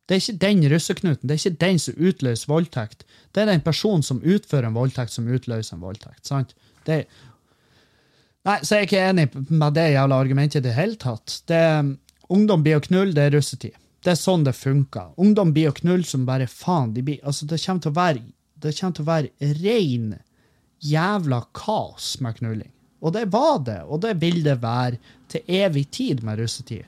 Det er ikke den russeknuten, det er ikke den som utløser voldtekt. Det er den personen som utfører en voldtekt, som utløser en voldtekt. sant? Det, nei, Så jeg er ikke enig med det jævla argumentet i det hele tatt. Det, ungdom blir å knulle, det er russetid. Det er sånn det funker. Ungdom blir å knulle som bare faen. De blir, altså, det kommer til å være det kommer til å være ren jævla kaos med knulling. Og det var det, og det vil det være til evig tid med russetid.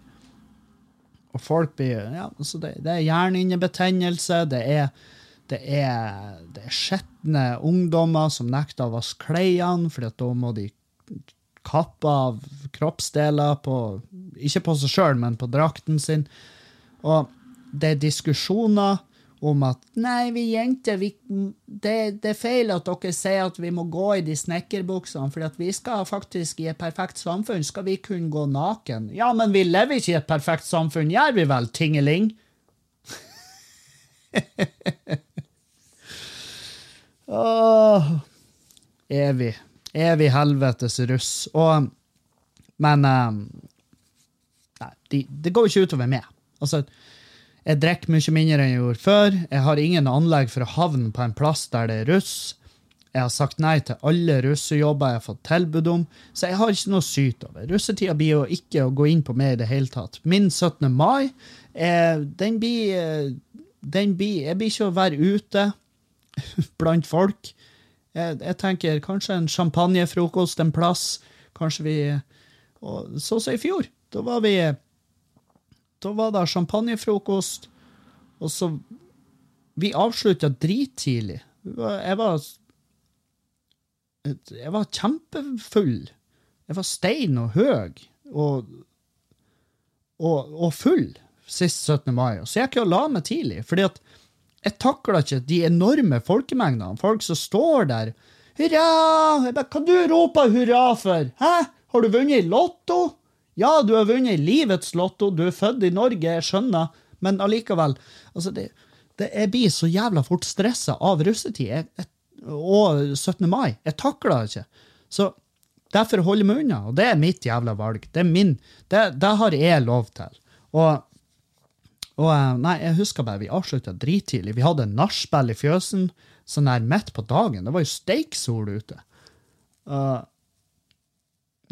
Og folk blir ja, altså det, det er hjernehinnebetennelse, det er det er, det er skitne ungdommer som nekter å vaske klærne, for da må de kappe av kroppsdeler på Ikke på seg sjøl, men på drakten sin. Og det er diskusjoner om at nei, vi jenter, vi, det, det er feil at dere sier at vi må gå i de snekkerbuksene, for at vi skal faktisk i et perfekt samfunn skal vi kunne gå naken. Ja, men vi lever ikke i et perfekt samfunn, gjør vi vel, tingeling? Åh, evig. Evig helvetes russ. Og, men um, Nei, det de går jo ikke utover meg. Altså, jeg drikker mye mindre enn jeg gjorde før. Jeg har ingen anlegg for å havne på en plass der det er russ. Jeg har sagt nei til alle russejobber jeg har fått tilbud om, så jeg har ikke noe syt over. Russetida blir jo ikke å gå inn på meg i det hele tatt. Min 17. mai, eh, den blir, eh, den blir Jeg blir ikke å være ute blant folk. Jeg, jeg tenker kanskje en champagnefrokost en plass. Kanskje vi og Så som i fjor. Da var vi Da var det champagnefrokost, og så Vi avslutta drittidlig. Jeg var Jeg var kjempefull. Jeg var stein og høg og, og, og full sist 17. mai. Så så gikk jeg og la meg tidlig, fordi at jeg takla ikke de enorme folkemengdene. Folk som står der. Hurra! Jeg Hva du roper hurra for? Hæ? Har du vunnet i Lotto? Ja, du har vunnet livets lotto. Du er født i Norge, jeg skjønner. Men allikevel. Altså, det, det, jeg blir så jævla fort stressa av russetid jeg, jeg, og 17. mai. Jeg takler det ikke. Så derfor holder jeg meg unna. Og det er mitt jævla valg. Det er min, det, det har jeg lov til. Og og eh, nei, jeg husker bare vi avslutta drittidlig. Vi hadde nachspiel i fjøsen sånn her midt på dagen. Det var jo steiksol ute. Uh,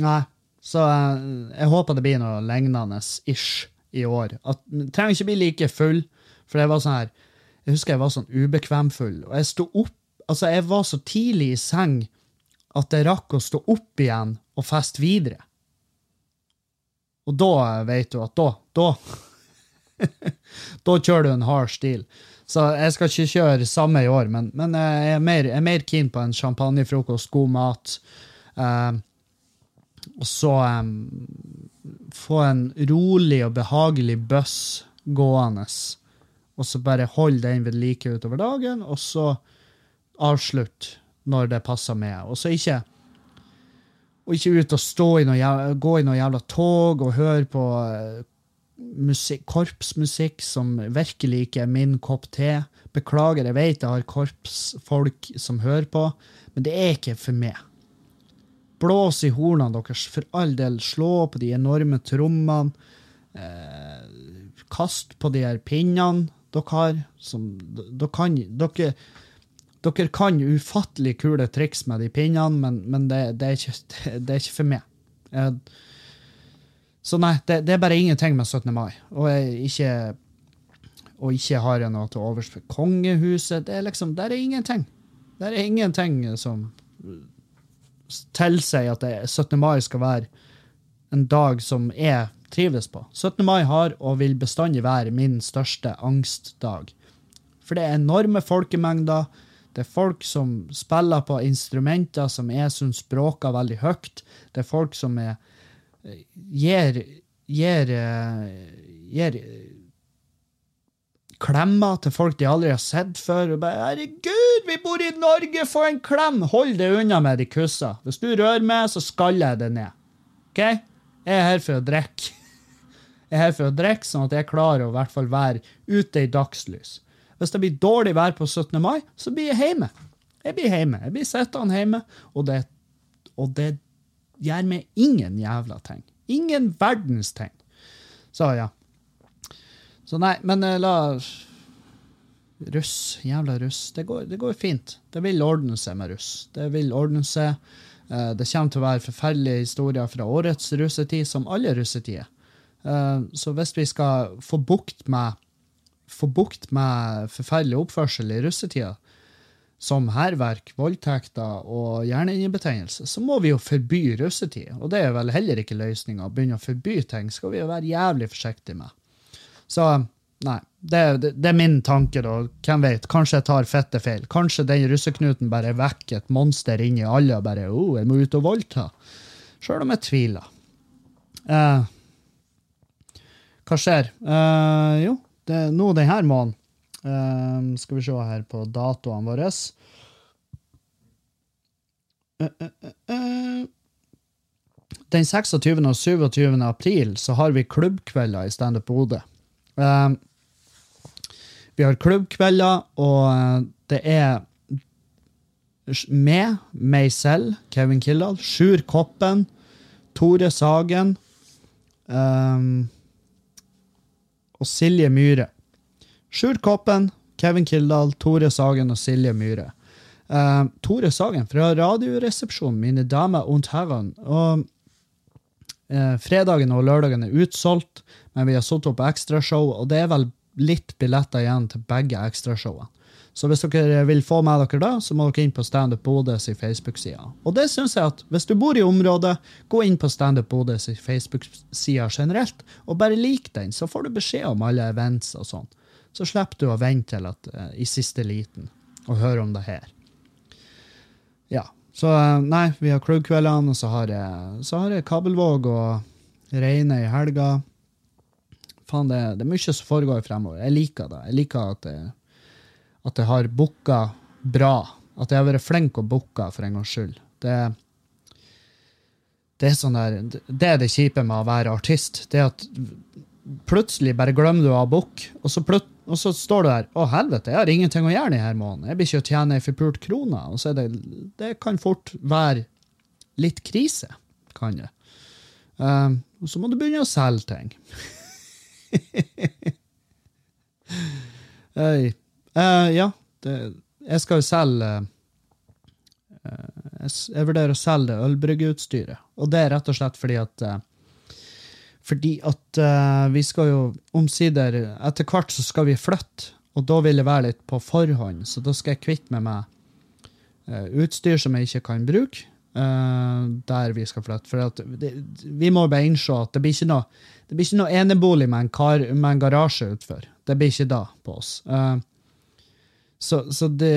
nei, så eh, jeg håper det blir noe lignende ish i år. At, trenger ikke bli like full, for jeg var sånn her Jeg husker jeg var sånn ubekvemfull. Og jeg sto opp Altså, jeg var så tidlig i seng at jeg rakk å stå opp igjen og feste videre. Og da vet du at da, da da kjører du en hard stil. Så jeg skal ikke kjøre samme i år, men, men jeg, er mer, er mer keen på en champagnefrokost, god mat. eh, og så um, få en rolig og behagelig buss gående. Og så bare holde den ved like utover dagen, og så avslutte når det passer med. Og så ikke og ikke ut og i jævla- gå i noe jævla tog og høre på eh, musikk, korpsmusikk som virkelig ikke er min kopp te. Beklager, jeg vet jeg har korpsfolk som hører på, men det er ikke for meg. Blås i hornene deres, for all del. Slå på de enorme trommene. Eh, kast på de her pinnene dere har. Som, dere, kan, dere, dere kan ufattelig kule triks med de pinnene, men, men det, det, er ikke, det, er ikke for meg. Eh, så nei, det, det er bare ingenting med 17. mai. Og ikke og ikke har jeg noe til overs for kongehuset. Det er liksom, Der er ingenting. Det er ingenting som tilsier at 17. mai skal være en dag som jeg trives på. 17. mai har og vil bestandig være min største angstdag. For det er enorme folkemengder. Det er folk som spiller på instrumenter som jeg syns bråker veldig høyt. Det er folk som er, gir, gir, gir klemmer til folk de aldri har sett før. Og bare 'Herregud, vi bor i Norge, få en klem!' Hold det unna med de kussa. Hvis du rører meg, så skaller jeg det ned. OK? Jeg er her for å drikke. Jeg er her for å drikke, sånn at jeg klarer å i hvert fall være ute i dagslys. Hvis det blir dårlig vær på 17. mai, så blir jeg hjemme. Jeg blir hjemme. Jeg blir sittende hjemme, og det, og det gjør meg ingen jævla ting. Ingen verdens ting. Så ja. Så nei, men uh, la Russ. Jævla russ. Det går, det går, fint. Det vil ordne seg med russ. Det vil ordne seg. Uh, det kommer til å være forferdelige historier fra årets russetid, som alle russetider. Uh, så hvis vi skal få bukt med få bukt med forferdelig oppførsel i russetida, som hærverk, voldtekter og hjerneinnebetennelse, så må vi jo forby russetid. Og det er vel heller ikke løsninga. Å begynne å forby ting skal vi jo være jævlig forsiktige med. Så nei, det, det, det, er min tanke, da. Hvem vet? Kanskje jeg tar fette feil. Kanskje den russeknuten bare vekker et monster inni alle og bare oh, jeg må ut og voldta. Sjøl om jeg tviler. Uh, hva skjer? Uh, jo, det, er nå denne måneden um, Skal vi se her på datoene våre. Uh, uh, den 26. og 27. april så har vi klubbkvelder i Standup Bodø. Um, vi har klubbkvelder, og det er med meg selv, Kevin Kildahl, Sjur Koppen, Tore Sagen um, og Silje Myhre. Sjur Koppen, Kevin Kildahl, Tore Sagen og Silje Myhre. Uh, Tore Sagen fra Radioresepsjonen, mine damer und herren. Og uh, fredagen og lørdagen er utsolgt, men vi har satt opp ekstrashow, og det er vel litt billetter igjen til begge ekstrashowene. Så hvis dere vil få med dere da, så må dere inn på Standup Bodøs Facebook-side. Og det synes jeg at hvis du bor i området, gå inn på Standup Bodøs Facebook-side generelt, og bare lik den, så får du beskjed om alle events og sånn. Så slipper du å vente til at, uh, i siste liten og høre om det her. Ja. Så uh, nei, vi har klubbkveldene, og så har jeg, så har jeg Kabelvåg og Reine i helga. Faen, det, det, er mye som foregår fremover. Jeg liker det. Jeg liker at jeg, at jeg har booka bra. At jeg har vært flink å booke for en gangs skyld. Det, det, er sånn der, det er det kjipe med å være artist. Det er at plutselig bare glemmer du å booke, og, og, så står du der Å, helvete, jeg har ingenting å gjøre denne måneden. Jeg blir ikke å tjene ei forpult krone. Og så er det, det kan fort være litt krise. Kan det. Um, og så må du begynne å selge ting. Hey. Uh, ja, det, jeg skal jo selge uh, jeg, jeg, vurderer å selge ølbryggeutstyret. Og det er rett og slett fordi at uh, fordi at vi skal jo omsider Etter hvert så skal vi flytte, og da vil jeg være litt på forhånd. Så da skal jeg kvitte med meg utstyr som jeg ikke kan bruke. der vi skal flytte. For det, vi må bare innse at det blir ikke noe det blir ikke noe enebolig med en, kar, med en garasje utfor. Det blir ikke da på oss. Uh, så, så det,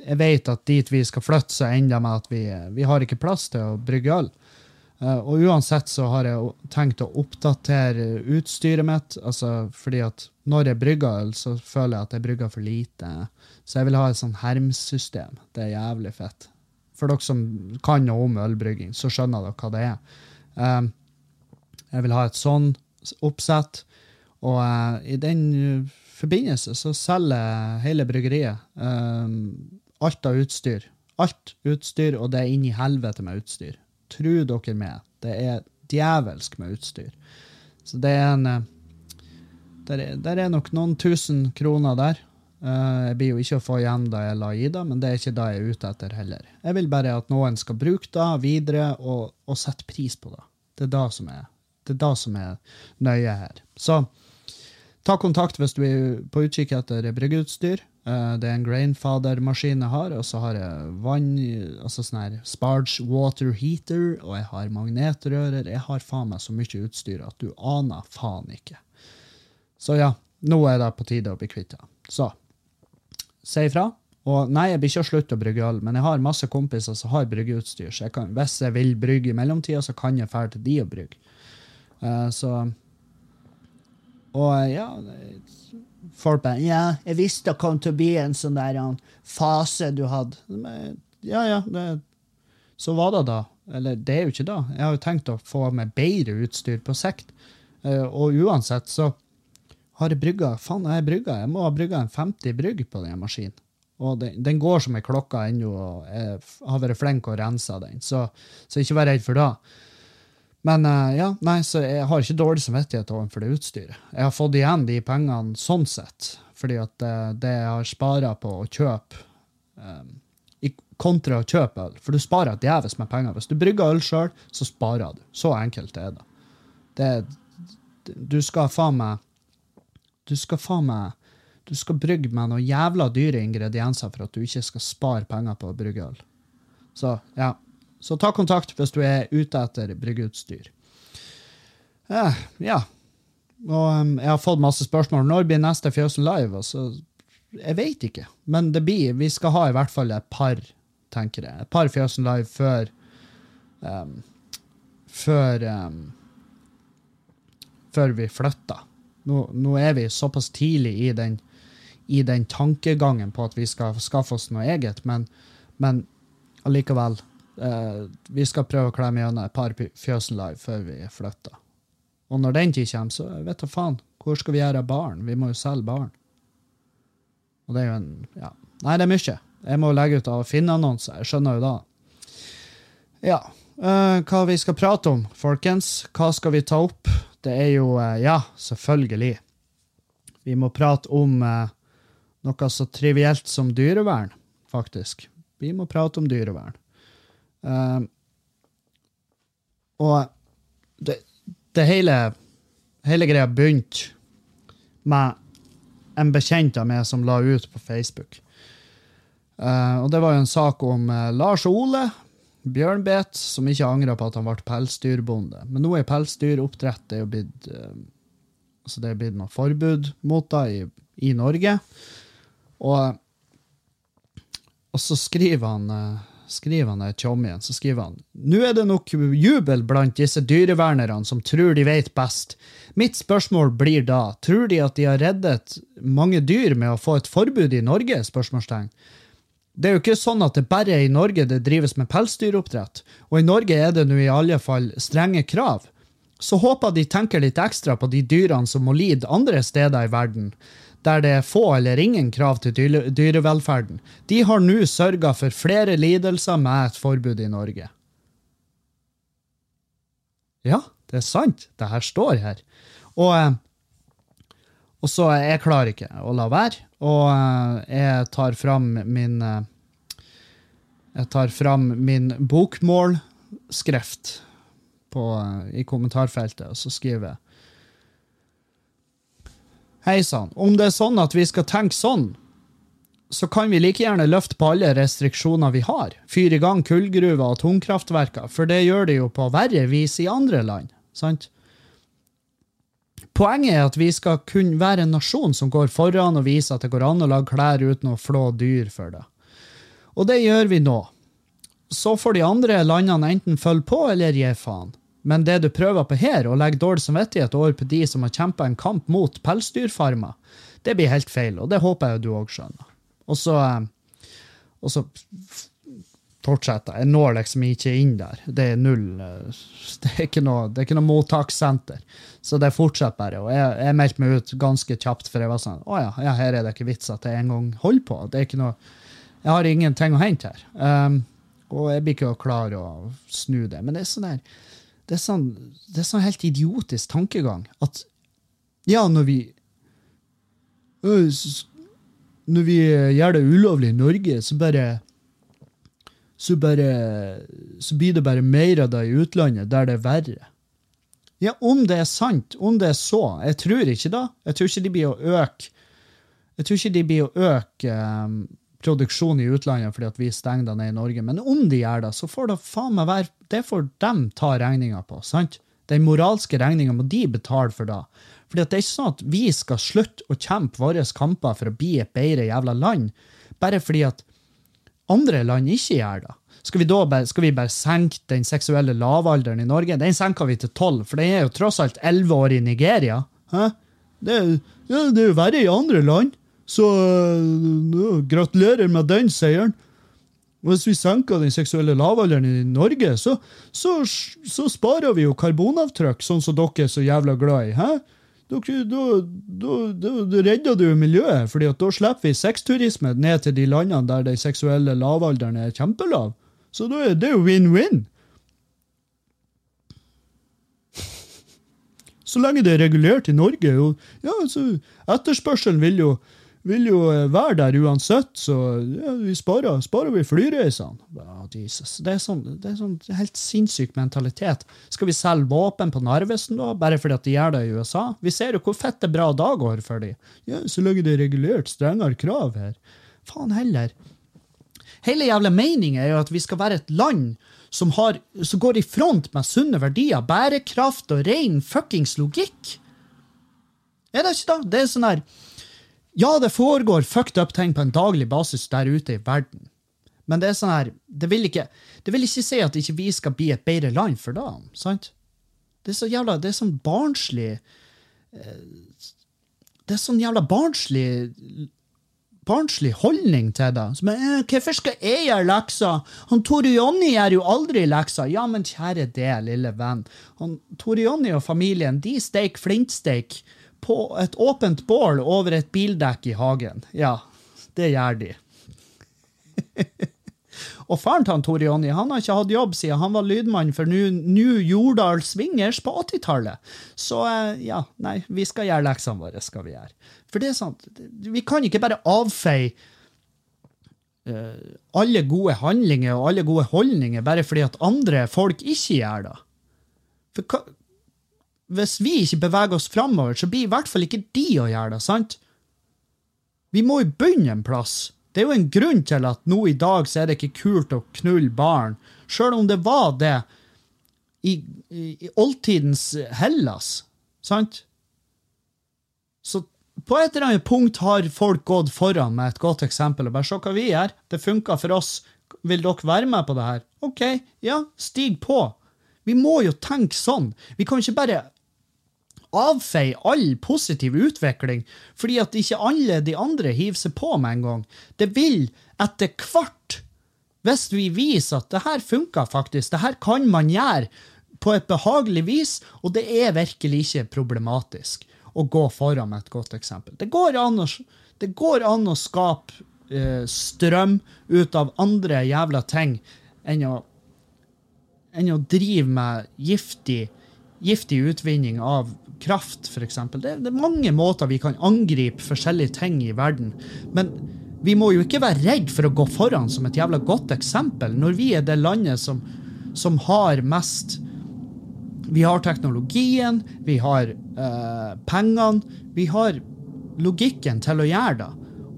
jeg vet at dit vi skal flytte, så ender med at vi, vi har ikke plass til å brygge øl. Uh, og uansett så har jeg tenkt å oppdatere utstyret mitt. altså fordi at når jeg brygger øl, så føler jeg at jeg brygger for lite. Så jeg vil ha et sånn hermsystem. Det er jævlig fett. For dere som kan noe om ølbrygging, så skjønner dere hva det er. Um, jeg vil ha et sånn oppsett. Og uh, i den forbindelse så selger hele bryggeriet alt av utstyr. Alt utstyr, og det er inn i helvete med utstyr. Tru dere med. Det er djevelsk med utstyr. Så det er en eh, der er, der er nok noen tusen kroner der. Uh, jeg blir jo ikke å få igjen da jeg la i det, men det er ikke det jeg er ute etter heller. Jeg vil bare at noen skal bruke det videre og, og sette pris på det. Det er det som er, det er, det som er nøye her. Så Ta kontakt hvis du er på utkikk etter bryggeutstyr. Eh, det er en Grainfather-maskin jeg har, og så har jeg vann, altså sånn her Sparge water heater, og jeg har magnetrører. Jeg har faen meg så mye utstyr at du aner faen ikke. Så ja, nå er det på tide å bli kvitt det. Så si ifra. Og nei, jeg blir ikke å slutte å brygge øl, men jeg har masse kompiser som har bryggeutstyr, så jeg kan, hvis jeg vil brygge i mellomtida, så kan jeg dra til de og brygge. Uh, så Og ja Folk bare Ja, jeg visste det kom til å bli en sånn der en fase du hadde. Ja, ja, det, så var det da. Eller det er jo ikke da. Jeg har jo tenkt å få med bedre utstyr på sikt. Eh, og uansett så har jeg brygga Faen, jeg har brygga. Jeg må ha brygga en 50 brygg på den maskinen. Og den, den går som ei klokke ennå, og jeg har vært flink å rense den. Så, så ikke vær redd for det. Men uh, ja, nei, så jeg har ikke dårlig samvittighet overfor det utstyret. Jeg har fått igjen de pengene sånn sett, fordi at uh, det jeg har spara på å kjøpe um, kontra å kjøpe øl. For du sparer djevelsk med penger. Hvis du brygger øl sjøl, så sparer du. Så enkelt er det. det du skal faen meg Du skal faen meg du skal brygge med noen jævla dyre ingredienser for at du ikke skal spare penger på å brygge øl. Så ja, så ta kontakt hvis du er ute etter bryggeutstyr. Ja, ja. Og um, jeg har fått masse spørsmål. Når blir neste Fjøsen live? Altså, jeg vet ikke. Men det blir, vi skal ha i hvert fall et par, tenker jeg. Et par Fjøsen live før um, Før um, Før vi flytter. Nå, nå, er vi såpass tidlig i den, i den tankegangen på at vi skal skaffe oss noe eget, men, men allikevel Uh, vi skal prøve å klemme gjennom et par Fjøsen Live før vi flytter. Og når den tid kommer, så vet du faen, hvor skal vi gjøre av barn? Vi må jo selge barn. Og det er jo en Ja. Nei, det er mye. Jeg må legge ut av å finne annonser. Jeg skjønner jo da. Ja. Uh, hva vi skal prate om, folkens? Hva skal vi ta opp? Det er jo uh, Ja, selvfølgelig. Vi må prate om noe så trivielt som dyrevern, faktisk. Vi må prate om dyrevern. Uh, og det, det, hele, hele greia begynte med en bekjent av meg som la ut på Facebook. Uh, og det var jo en sak om uh, Lars Ole Bjørnbet, som ikke angra på at han ble pelsdyrbonde. Men nå er pelsdyroppdrett det er jo blitt uh, altså det er blitt noe forbud mot det i, i Norge. Og, og så skriver han skriver han Tjommien, så skriver han Nå er det nok jubel blant disse dyrevernerne som tror de vet best. Mitt spørsmål blir da, tror de at de har reddet mange dyr med å få et forbud i Norge? spørsmålstegn. Det er jo ikke sånn at det bare er i Norge det drives med pelsdyroppdrett, og i Norge er det nå i alle fall strenge krav. Så håper de tenker litt ekstra på de dyrene som må lide andre steder i verden der det er få eller ingen krav til dyrevelferden, de har nå sørga for flere lidelser med et forbud i Norge. Ja, det er sant. Det her står her. Og, eh, og så Jeg klarer ikke å la være. Og eh, jeg tar fram min eh, Jeg tar fram min bokmålskrift i kommentarfeltet, og så skriver jeg Hei sann. Om det er sånn at vi skal tenke sånn, så kan vi like gjerne løfte på alle restriksjoner vi har. Fyre i gang kullgruver og atomkraftverker, for det gjør det jo på verre vis i andre land. sant? Poenget er at vi skal kunne være en nasjon som går foran og viser at det går an å lage klær uten å flå dyr for det. Og det gjør vi nå. Så får de andre landene enten følge på eller gi faen. Men det du prøver på her, å legge dårlig samvittighet over på de som har kjempa en kamp mot pelsdyrfarmer, det blir helt feil, og det håper jeg du òg skjønner. Og så, eh, og så fortsetter jeg. når liksom ikke inn der. Det er null eh, Det er ikke noe, det er ikke noe mottakssenter. Så det fortsetter bare. Og jeg, jeg meldte meg ut ganske kjapt, for jeg var sånn Å ja, ja, her er det ikke vits at jeg engang holder på. Det er ikke noe Jeg har ingenting å hente her. Um, og jeg blir ikke klar å snu det. Men det er sånn der det er sånn, det er sånn helt idiotisk tankegang at ja, når vi Når vi gjør det ulovlig i Norge, så bare så bare Så blir det bare mer av det i utlandet, der det er verre. Ja, om det er sant, om det er så. Jeg tror ikke da. Jeg tror ikke de blir å øke Jeg tror ikke de blir å øke eh, produksjon i utlandet fordi at vi stenger det ned i Norge, men om de gjør det, så får det faen meg være Det får dem ta regninga på, sant? Den moralske regninga må de betale for da. Fordi at det er ikke sånn at vi skal slutte å kjempe våre kamper for å bli et bedre jævla land, bare fordi at andre land ikke gjør det. Skal vi da bare, skal vi bare senke den seksuelle lavalderen i Norge? Den senker vi til tolv, for den er jo tross alt elleve år i Nigeria. Hæ? Det, er- det er jo verre i andre land, så uh, gratulerer med den seieren. Hvis vi senker den seksuelle lavalderen i Norge, så, så, så sparer vi jo karbonavtrykk, sånn som dere er så jævla glad i. Hæ? Da, da, da, da redder du miljøet, fordi da slipper vi sexturisme ned til de landene der den seksuelle lavalderen er kjempelav. Så da er det jo win-win. Så lenge det er regulert i Norge. jo, ja, etterspørselen vil jo, vil jo eh, være der uansett, så ja, vi sparer, sparer vi flyreisene. Ja, Jesus. Det er, sånn, det er sånn helt sinnssyk mentalitet. Skal vi selge våpen på Narvesen, da, bare fordi at de gjør det i USA? Vi ser jo hvor fett det bra da går for de. Ja, så lenge det er regulert, strengere krav her. Faen heller. Hele jævla meninga er jo at vi skal være et land som, har, som går i front med sunne verdier, bærekraft og ren fuckings logikk. Er det ikke da? Det er sånn her Ja, det foregår fucked up ting på en daglig basis der ute i verden. Men det er sånn her Det vil ikke, det vil ikke si at ikke vi skal bli et bedre land for da, sant? Det er så jævla Det er sånn barnslig eh, Det er sånn jævla barnslig barnslig holdning til det. Som er, eh, 'Hvorfor skal jeg gjøre lekser? Han Tore Jonny gjør jo aldri lekser.' Ja, men kjære det, lille venn. Han, Tore Jonny og familien de steker flintsteik på et åpent bål over et bildekk i hagen. Ja, det gjør de. Og faren til Tore Jonny han har ikke hatt jobb siden han var lydmann for New Jordal Swingers på 80-tallet. Så eh, ja, nei, vi skal gjøre leksene våre, skal vi gjøre. For det er sant, vi kan ikke bare avfeie eh, alle gode handlinger og alle gode holdninger bare fordi at andre folk ikke gjør det. For hva, hvis vi ikke beveger oss framover, så blir i hvert fall ikke de å gjøre det, sant? Vi må jo begynne en plass. Det er jo en grunn til at nå i dag så er det ikke kult å knulle barn, sjøl om det var det i, i, i oldtidens Hellas, sant? Så på et eller annet punkt har folk gått foran med et godt eksempel og bare se hva vi gjør. Det funka for oss. Vil dere være med på det her? OK, ja, stig på. Vi må jo tenke sånn. Vi kan ikke bare avfeie all positiv utvikling fordi at ikke alle de andre hiver seg på med en gang. Det vil etter hvert, hvis vi viser at det her funker faktisk, det her kan man gjøre på et behagelig vis, og det er virkelig ikke problematisk å gå foran med et godt eksempel. Det går an å, går an å skape eh, strøm ut av andre jævla ting enn å, enn å drive med giftig, giftig utvinning av kraft, f.eks. Det, det er mange måter vi kan angripe forskjellige ting i verden. Men vi må jo ikke være redd for å gå foran som et jævla godt eksempel, når vi er det landet som, som har mest Vi har teknologien, vi har eh, pengene, vi har logikken til å gjøre det.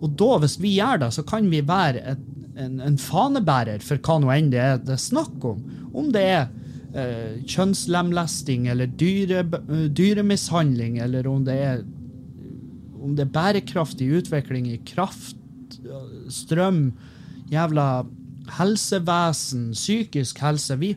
Og da, hvis vi gjør det, så kan vi være et, en, en fanebærer for hva nå enn det er det snakk om. Om det er eh, kjønnslemlesting eller dyre, eh, dyremishandling, eller om det er om det er bærekraftig utvikling i kraft, eh, strøm, jævla helsevesen, psykisk helse vi,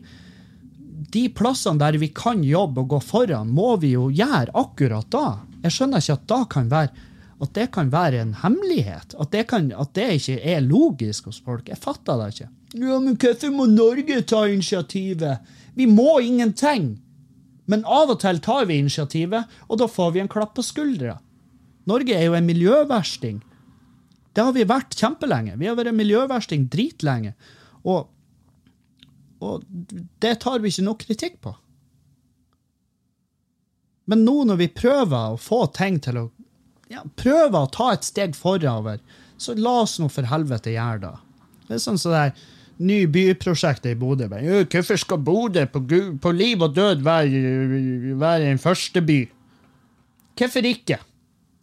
De plassene der vi kan jobbe og gå foran, må vi jo gjøre akkurat da. Jeg skjønner ikke at, da kan være, at det kan være en hemmelighet. At det, kan, at det ikke er logisk hos folk. Jeg fatter det ikke. Ja, men hvorfor må Norge ta initiativet? Vi må ingenting. Men av og til tar vi initiativet, og da får vi en klapp på skuldra. Norge er jo en miljøversting. Det har vi vært kjempelenge. Vi har vært en miljøversting dritlenge. Og, og det tar vi ikke nok kritikk på. Men nå når vi prøver å få ting til å ja, prøver å ta et steg forover, så la oss nå for helvete gjøre det. Det er sånn som det der ny byprosjektet i Bodø. Hvorfor skal Bodø på, på liv og død være, være en første by? Hvorfor ikke?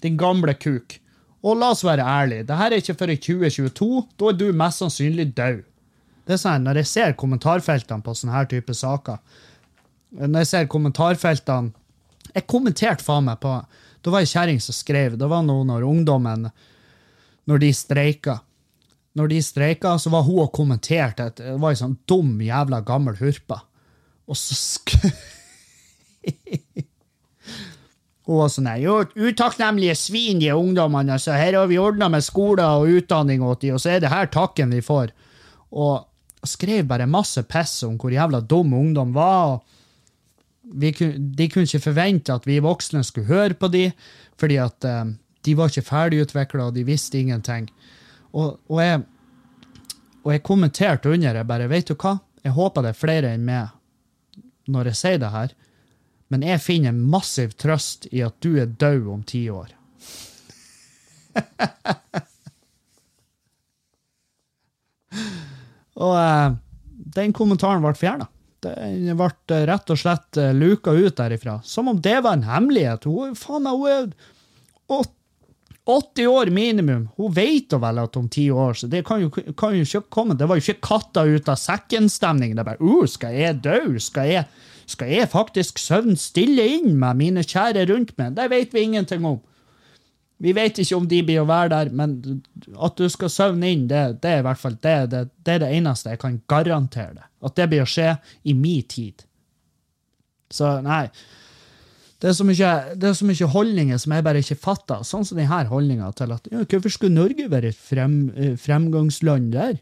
Din gamle kuk. Og la oss være ærlige, det her er ikke før i 2022. Da er du mest sannsynlig død. Det er sånn, Når jeg ser kommentarfeltene på sånne her type saker Når jeg ser kommentarfeltene Jeg kommenterte faen meg på Da var ei kjerring som skrev Det var noe når ungdommen Når de streika. Når de streika, så var hun og kommenterte. at Det var ei sånn dum jævla gammel hurpa. Og så sk... Hun var sånn jo, utakknemlige svin, de ungdommene. Altså, her har vi ordna med skole og utdanning åt de, og så er det her takken vi får. Og skrev bare masse piss om hvor jævla dum ungdom var. vi, De kunne ikke forvente at vi voksne skulle høre på de, fordi at um, de var ikke ferdigutvikla, og de visste ingenting. Og, og, jeg, og jeg kommenterte under jeg bare, vet du hva, jeg håper det er flere enn meg når jeg sier det her, men jeg finner massiv trøst i at du er død om ti år. og eh, den kommentaren ble fjerna. Den ble eh, rett og slett eh, luka ut derifra. Som om det var en hemmelighet. Hun, faen meg, hun er 80 år minimum. Hun vet da vel at om ti år, så det kan jo, kan jo, ikke komme. Det var jo ikke katta ut av sekken-stemning. Det er bare uh, skal jeg dø? Skal jeg, skal jeg faktisk søvne stille inn med mine kjære rundt meg? Det vet vi ingenting om. Vi vet ikke om de blir å være der, men at du skal søvne inn, det, det er i hvert fall det, det, det, er det eneste jeg kan garantere deg. At det blir å skje i min tid. Så nei. Det er, så mye, det er så mye holdninger som jeg bare ikke fatter. Sånn som denne holdninga til at ja, hvorfor skulle Norge være et frem, fremgangsland der,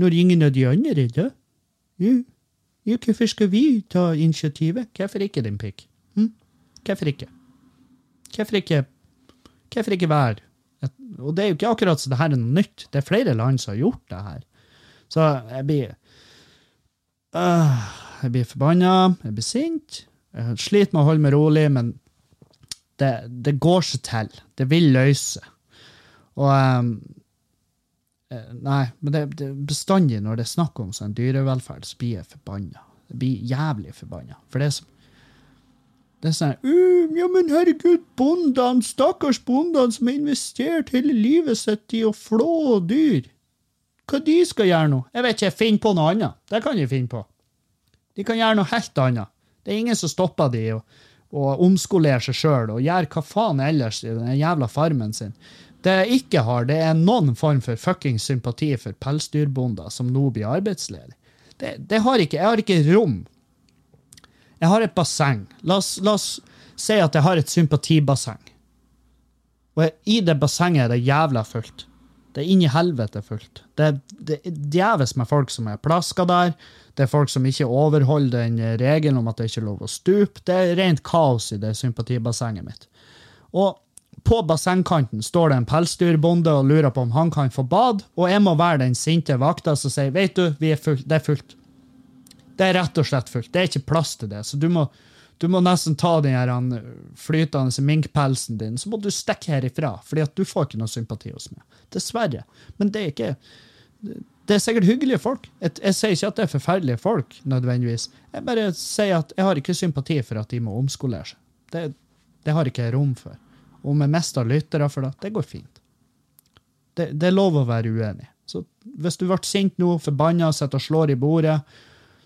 når ingen av de andre er det? Ja. ja, hvorfor skal vi ta initiativet? Hvorfor ikke, din pikk? Hm? Hvorfor ikke? Hvorfor ikke Hvorfor ikke være Og det er jo ikke akkurat så det her er noe nytt. Det er flere land som har gjort det her. Så jeg blir uh, Jeg blir forbanna, jeg blir sint. Jeg sliter med å holde meg rolig, men det, det går seg til. Det vil løse. Og um, Nei, men det, det bestandig når det er snakk om sånn dyrevelferd, så blir jeg forbanna. Jeg blir jævlig forbanna. For det er som det er sånn uh, Ja, men herregud, bondene, stakkars bondene som har investert hele livet sitt i å flå dyr. Hva de skal gjøre nå? Jeg vet ikke, finne på noe annet. Det kan de finne på. De kan gjøre noe helt annet. Det er ingen som stopper de å omskolere seg sjøl og gjøre hva faen ellers i den jævla farmen sin. Det jeg ikke har, det er noen form for fuckings sympati for pelsdyrbonder som nå blir arbeidsledige. Det, det har ikke, jeg har ikke rom jeg har et basseng. La oss, la oss si at jeg har et sympatibasseng. Og i det bassenget er det jævla fullt. Det er inni helvete fullt. Det, er djevelsk med folk som er plaska der. Det er folk som ikke overholder den regelen om at det ikke er lov å stupe. Det er rent kaos i det sympatibassenget mitt. Og på bassengkanten står det en pelsdyrbonde og lurer på om han kan få bad, og jeg må være den sinte vakta som sier vet du, er fullt, det er fullt. Det er rett og slett fullt. Det er ikke plass til det. Så du må, du må nesten ta den flytende minkpelsen din, så må du stikke herifra. fordi du får ikke noe sympati hos meg. Dessverre. Men det er ikke Det er sikkert hyggelige folk. Jeg, jeg sier ikke at det er forferdelige folk, nødvendigvis. Jeg bare sier at jeg har ikke sympati for at de må omskolere seg. Det, det har ikke jeg rom for. Om jeg mister lyttere for det, det går fint. Det, det, er lov å være uenig. Så hvis du ble sint nå, forbanna, sitter og slår i bordet,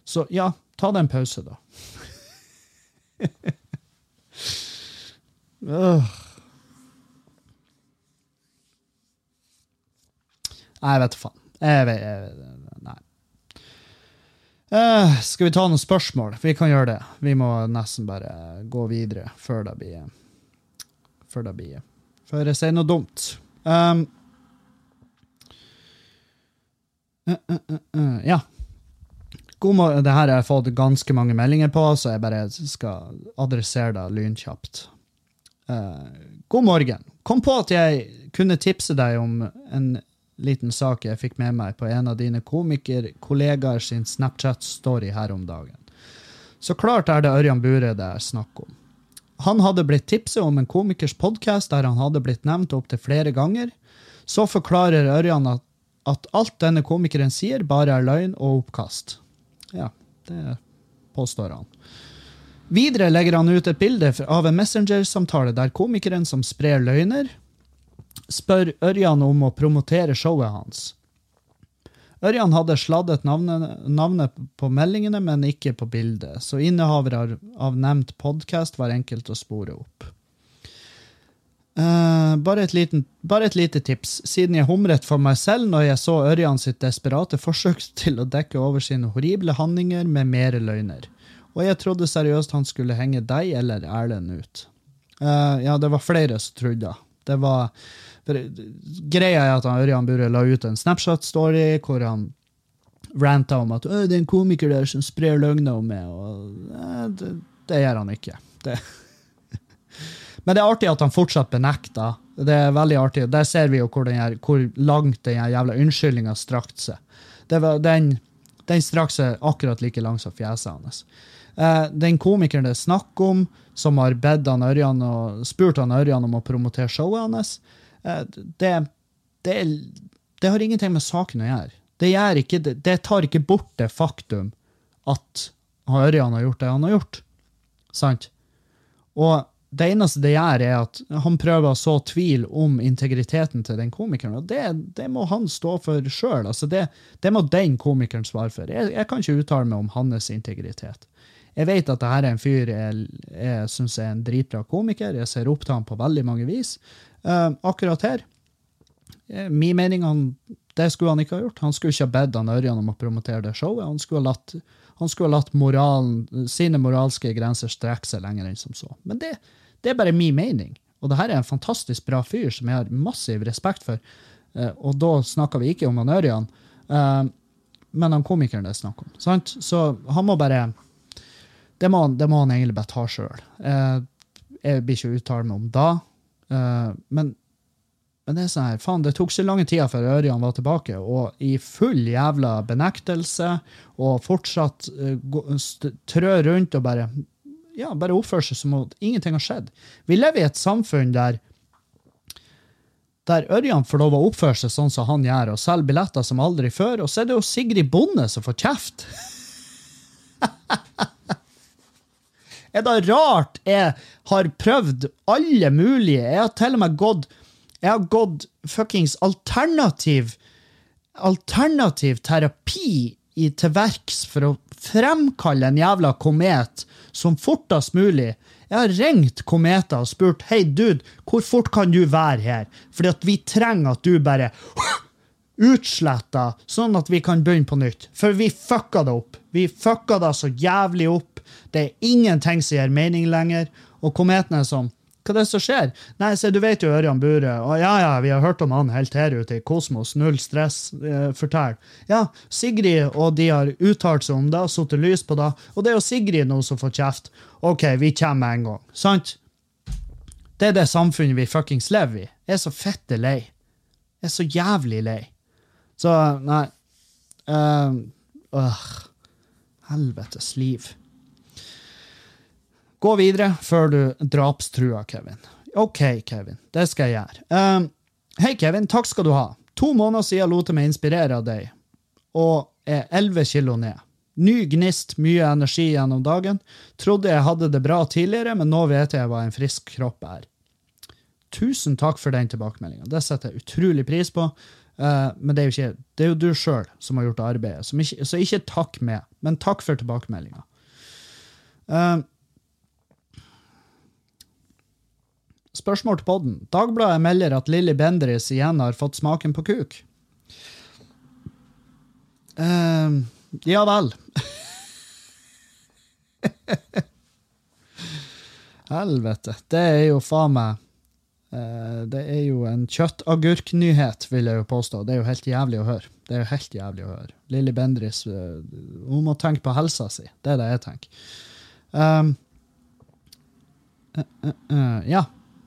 så ja, ta deg en pause, da. Uh. Nei, vet du faen. Jeg vet, jeg, nei. Uh, skal vi ta noen spørsmål? Vi kan gjøre det. Vi må nesten bare gå videre før det blir Før det blir Før jeg sier noe dumt. Um, uh, ja. God morgen. Det her har jeg fått ganske mange meldinger på, så jeg bare skal adressere det lynkjapt. Uh, god morgen. Kom på at jeg kunne tipse deg om en liten sak jeg fikk med meg på en av dine komikerkollegaer sin Snapchat-story her om dagen. Så klart er det Ørjan Bure det er snakk om. Han hadde blitt tipset om en komikers podkast der han hadde blitt nevnt opptil flere ganger. Så forklarer Ørjan at, at alt denne komikeren sier, bare er løgn og oppkast. Ja, det påstår han. Videre legger han ut et bilde av en Messenger-samtale der komikeren som sprer løgner, spør Ørjan om å promotere showet hans. Ørjan hadde sladdet navnet, navnet på meldingene, men ikke på bildet, så innehaver av, nevnt podkast var enkelt å spore opp. Eh, bare, et liten, bare et lite tips, siden jeg humret for meg selv når jeg så Ørjan sitt desperate forsøk til å dekke over sine horrible handlinger med mere løgner. Og jeg trodde seriøst han skulle henge deg eller Erlend ut. Uh, ja, det var flere som trodde. Det var Greia er at Ørjan Burre la ut en Snapchat-story hvor han ranta om at det er en komiker der som sprer løgner om meg. Og, uh, det, det gjør han ikke. Det men det er artig at han fortsatt benekter. Det er veldig artig. Der ser vi jo hvor, her, hvor langt den jævla unnskyldninga strakte seg. Var, den, den strakk seg akkurat like langt som fjeset hans. Eh, den komikeren det er snakk om, som har bedt han Ørjan og spurt han Ørjan om å promotere showet hans, eh, det, det, det, har ingenting med saken å gjøre. Det, ikke, det tar ikke bort det faktum at Ørjan har gjort det han har gjort. Sant? Og det eneste det gjør, er at han prøver å så tvil om integriteten til den komikeren. og Det, det må han stå for sjøl. Altså det, det, må den komikeren svare for. Jeg, jeg, kan ikke uttale meg om hans integritet. Jeg vet at dette er en fyr jeg, jeg syns er en dritbra komiker. Jeg ser opp til ham på veldig mange vis. Uh, akkurat her, eh, min mening, han, det skulle han ikke ha gjort. Han skulle ikke ha bedt han Ørjan om å promotere det showet. Han skulle ha latt, skulle ha latt moralen, sine moralske grenser strekke seg lenger enn som så. Men det, det er bare min mening. Og det her er en fantastisk bra fyr som jeg har massiv respekt for. Uh, og da snakker vi ikke om han Ørjan, uh, men han komikeren det er snakk om. Sant? Så han må bare Det må, det må han egentlig bare ta sjøl. Eh, jeg blir ikke uttale meg om da, men, men det er sånn her, faen, det tok så lange tida før Ørjan var tilbake, og i full jævla benektelse, og fortsatt trø rundt og bare ja, bare oppføre seg som om ingenting har skjedd. Vi lever i et samfunn der der Ørjan får lov å oppføre seg sånn som han gjør, og selge billetter som aldri før, og så er det jo Sigrid Bonde som får kjeft. er det rart jeg har prøvd alle mulige Jeg har til og med gått jeg har gått fuckings alternativ alternativ terapi i, til verks for å fremkalle en jævla komet som fortest mulig. Jeg har ringt Kometa og spurt hei dude, hvor fort kan du være her? Fordi at vi trenger at du bare utsletta, sånn at vi kan begynne på nytt. For vi fucka det opp. Vi fucka det så jævlig opp. Det er ingenting som gir mening lenger. Og kometen er sånn hva er det som skjer? Nei, se, du vet jo Ørjan Bure. Å, ja, ja, vi har hørt om han helt her ute i kosmos. Null stress. Eh, fortell. Ja, Sigrid og de har uttalt seg om det, satt lys på det. Og det er jo Sigrid nå som får kjeft. OK, vi kommer med en gang. Sant? Det er det samfunnet vi fuckings lever i. Jeg er så fette lei. Jeg er så jævlig lei. Så, nei uh, øh, Helvetes liv. Gå videre før du drapstruer Kevin. OK, Kevin. Det skal jeg gjøre. Um, Hei, Kevin. Takk skal du ha. To måneder siden lot jeg meg inspirere av deg, og er 11 kilo ned. Ny gnist, mye energi gjennom dagen. Trodde jeg hadde det bra tidligere, men nå vet jeg hva en frisk kropp er. Tusen takk for den tilbakemeldinga. Det setter jeg utrolig pris på. Uh, men det er jo ikke, det er jo du sjøl som har gjort arbeidet, ikke, så ikke takk med, men takk for tilbakemeldinga. Uh, Spørsmål til podden. Dagbladet melder at Lilly Bendriss igjen har fått smaken på kuk. Uh, ja vel. Helvete. Det er jo faen meg uh, Det er jo en kjøttagurknyhet, vil jeg jo påstå. Det er jo helt jævlig å høre. Det er jo helt jævlig å høre. Lilly Bendriss uh, hun må tenke på helsa si. Det er det jeg tenker. Um, ja.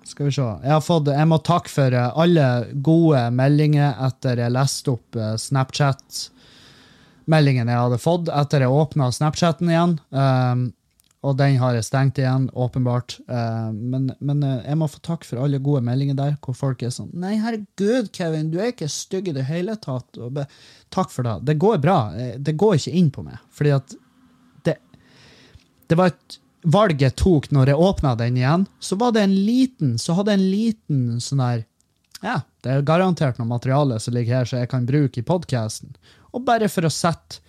Skal vi se. Jeg, har fått, jeg må takke for eh, alle gode meldinger etter jeg leste opp eh, Snapchat-meldingen jeg hadde fått etter jeg åpna Snapchaten igjen. Um, og den har jeg stengt igjen, åpenbart. Uh, men, men uh, jeg må få takk for alle gode meldinger der, hvor folk er sånn Nei, herregud, Kevin, du er ikke stygg i det hele tatt. Be, takk for det. Det går bra. Det går ikke inn på meg. Fordi at det, det var et valget tok når jeg åpna den igjen, så var det en liten så hadde en liten sånn der ja, det er garantert noe materiale som ligger her som jeg kan bruke i podkasten. Og bare for å sette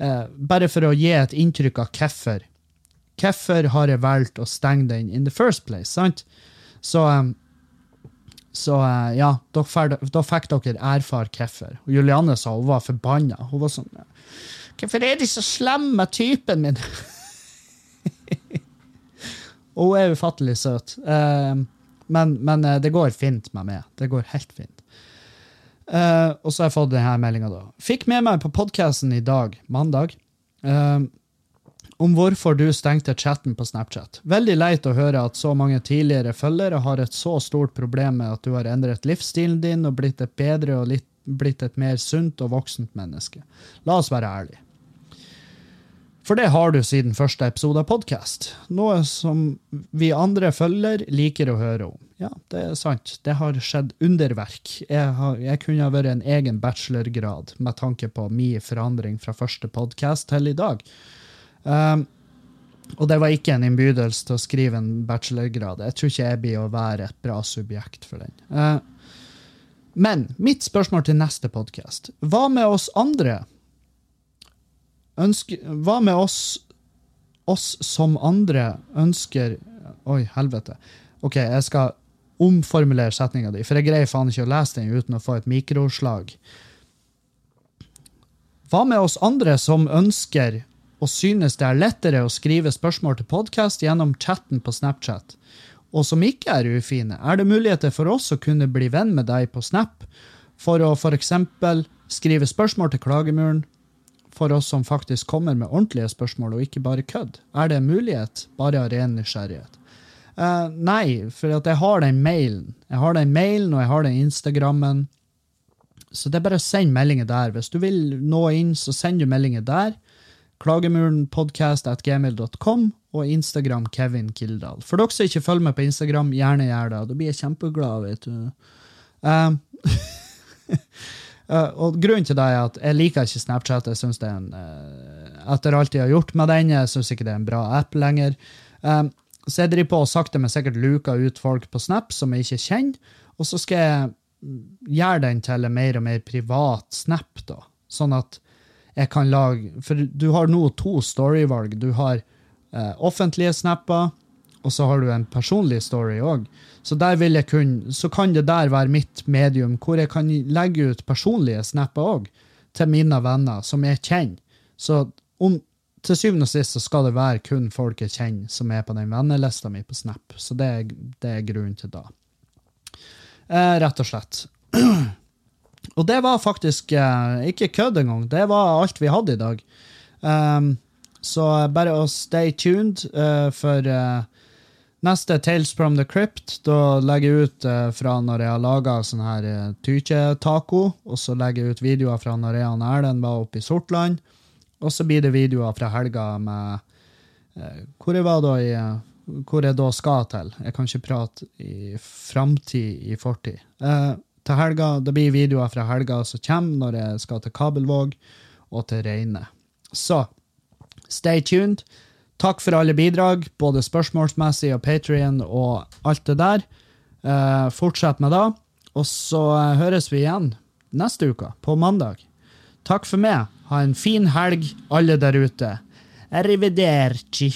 eh, Bare for å gi et inntrykk av hvorfor. Hvorfor har jeg valgt å stenge den in the first place, sant? Så, um, så uh, ja, da fikk dere erfare hvorfor. Og Julianne sa hun var forbanna. Hun var sånn Hvorfor er de så slemme med typen min? hun er ufattelig søt. Uh, men, men uh, det går fint med meg. Det går helt fint. Uh, og så har jeg fått denne meldinga, da. Fikk med meg på podkasten i dag, mandag, om hvorfor du stengte chatten på Snapchat. Veldig leit å høre at så mange tidligere følgere har et så stort problem med at du har endret livsstilen din og blitt et bedre og litt, blitt et mer sunt og voksent menneske. La oss være ærlige. For det har du siden første episode av podkast. Noe som vi andre følger liker å høre om. Ja, det er sant. Det har skjedd underverk. Jeg, har, jeg kunne ha vært en egen bachelorgrad med tanke på min forandring fra første podkast til i dag. Um, og det var ikke en innbydelse til å skrive en bachelorgrad. Jeg tror ikke jeg blir å være et bra subjekt for den. Uh, men mitt spørsmål til neste podkast Hva med oss andre? Ønsker, hva med oss, oss som andre ønsker Oi, helvete. OK, jeg skal omformulere setninga di, for jeg greier faen ikke å lese den uten å få et mikroslag. Hva med oss andre som ønsker og synes det er lettere å skrive spørsmål til podkast gjennom chatten på Snapchat, og som ikke er ufine? Er det muligheter for oss å kunne bli venn med deg på Snap for å f.eks. skrive spørsmål til Klagemuren, for oss som faktisk kommer med ordentlige spørsmål, og ikke bare kødd? Er det en mulighet? Bare av ren nysgjerrighet. Uh, nei, for jeg har den mailen. Jeg har den mailen, og jeg har den Instagrammen. Så det er bare å sende meldinger der. Hvis du vil nå inn, så send du meldinger der. Klagemurenpodcast.gmail.com og Instagram Kevin Kildahl. For dere som ikke følger med på Instagram, gjerne gjør det. Da blir jeg kjempeglad, vet du. Uh, og Grunnen til det er at jeg liker ikke Snapchat. jeg synes det er en, uh, Etter alt jeg har gjort med den, jeg syns ikke det er en bra app lenger. Um, så jeg driver på og sakte, men sikkert luker ut folk på Snap som jeg ikke kjenner. Og så skal jeg gjøre den til en mer og mer privat Snap, da. Sånn at jeg kan lage For du har nå to storyvalg. Du har offentlige snapper, og så har du en personlig story òg. Så, så kan det der være mitt medium, hvor jeg kan legge ut personlige snapper òg til mine venner som jeg kjenner. Så om, til syvende og sist så skal det være kun folk jeg kjenner, som er på den vennelista mi på Snap. Så det, det er grunnen til det. Eh, rett og slett. og det var faktisk eh, ikke kødd engang. Det var alt vi hadde i dag. Um, så bare å stay tuned uh, for uh, Neste Tales from the Crypt. Da legger jeg ut uh, fra når jeg har laga sånn her uh, tykje-taco. Og så legger jeg ut videoer fra når jeg og Erlend var oppe i Sortland. Og så blir det videoer fra helga med uh, Hvor jeg var da i Hvor jeg da skal til. Jeg kan ikke prate i framtid i fortid. til helga, Det blir videoer fra helga som kommer, når jeg skal til Kabelvåg og til Reine. Så stay tuned. Takk for alle bidrag, både spørsmålsmessig og Patrion og alt det der. Uh, fortsett med det. Og så høres vi igjen neste uke, på mandag. Takk for meg. Ha en fin helg, alle der ute. Arrivederci.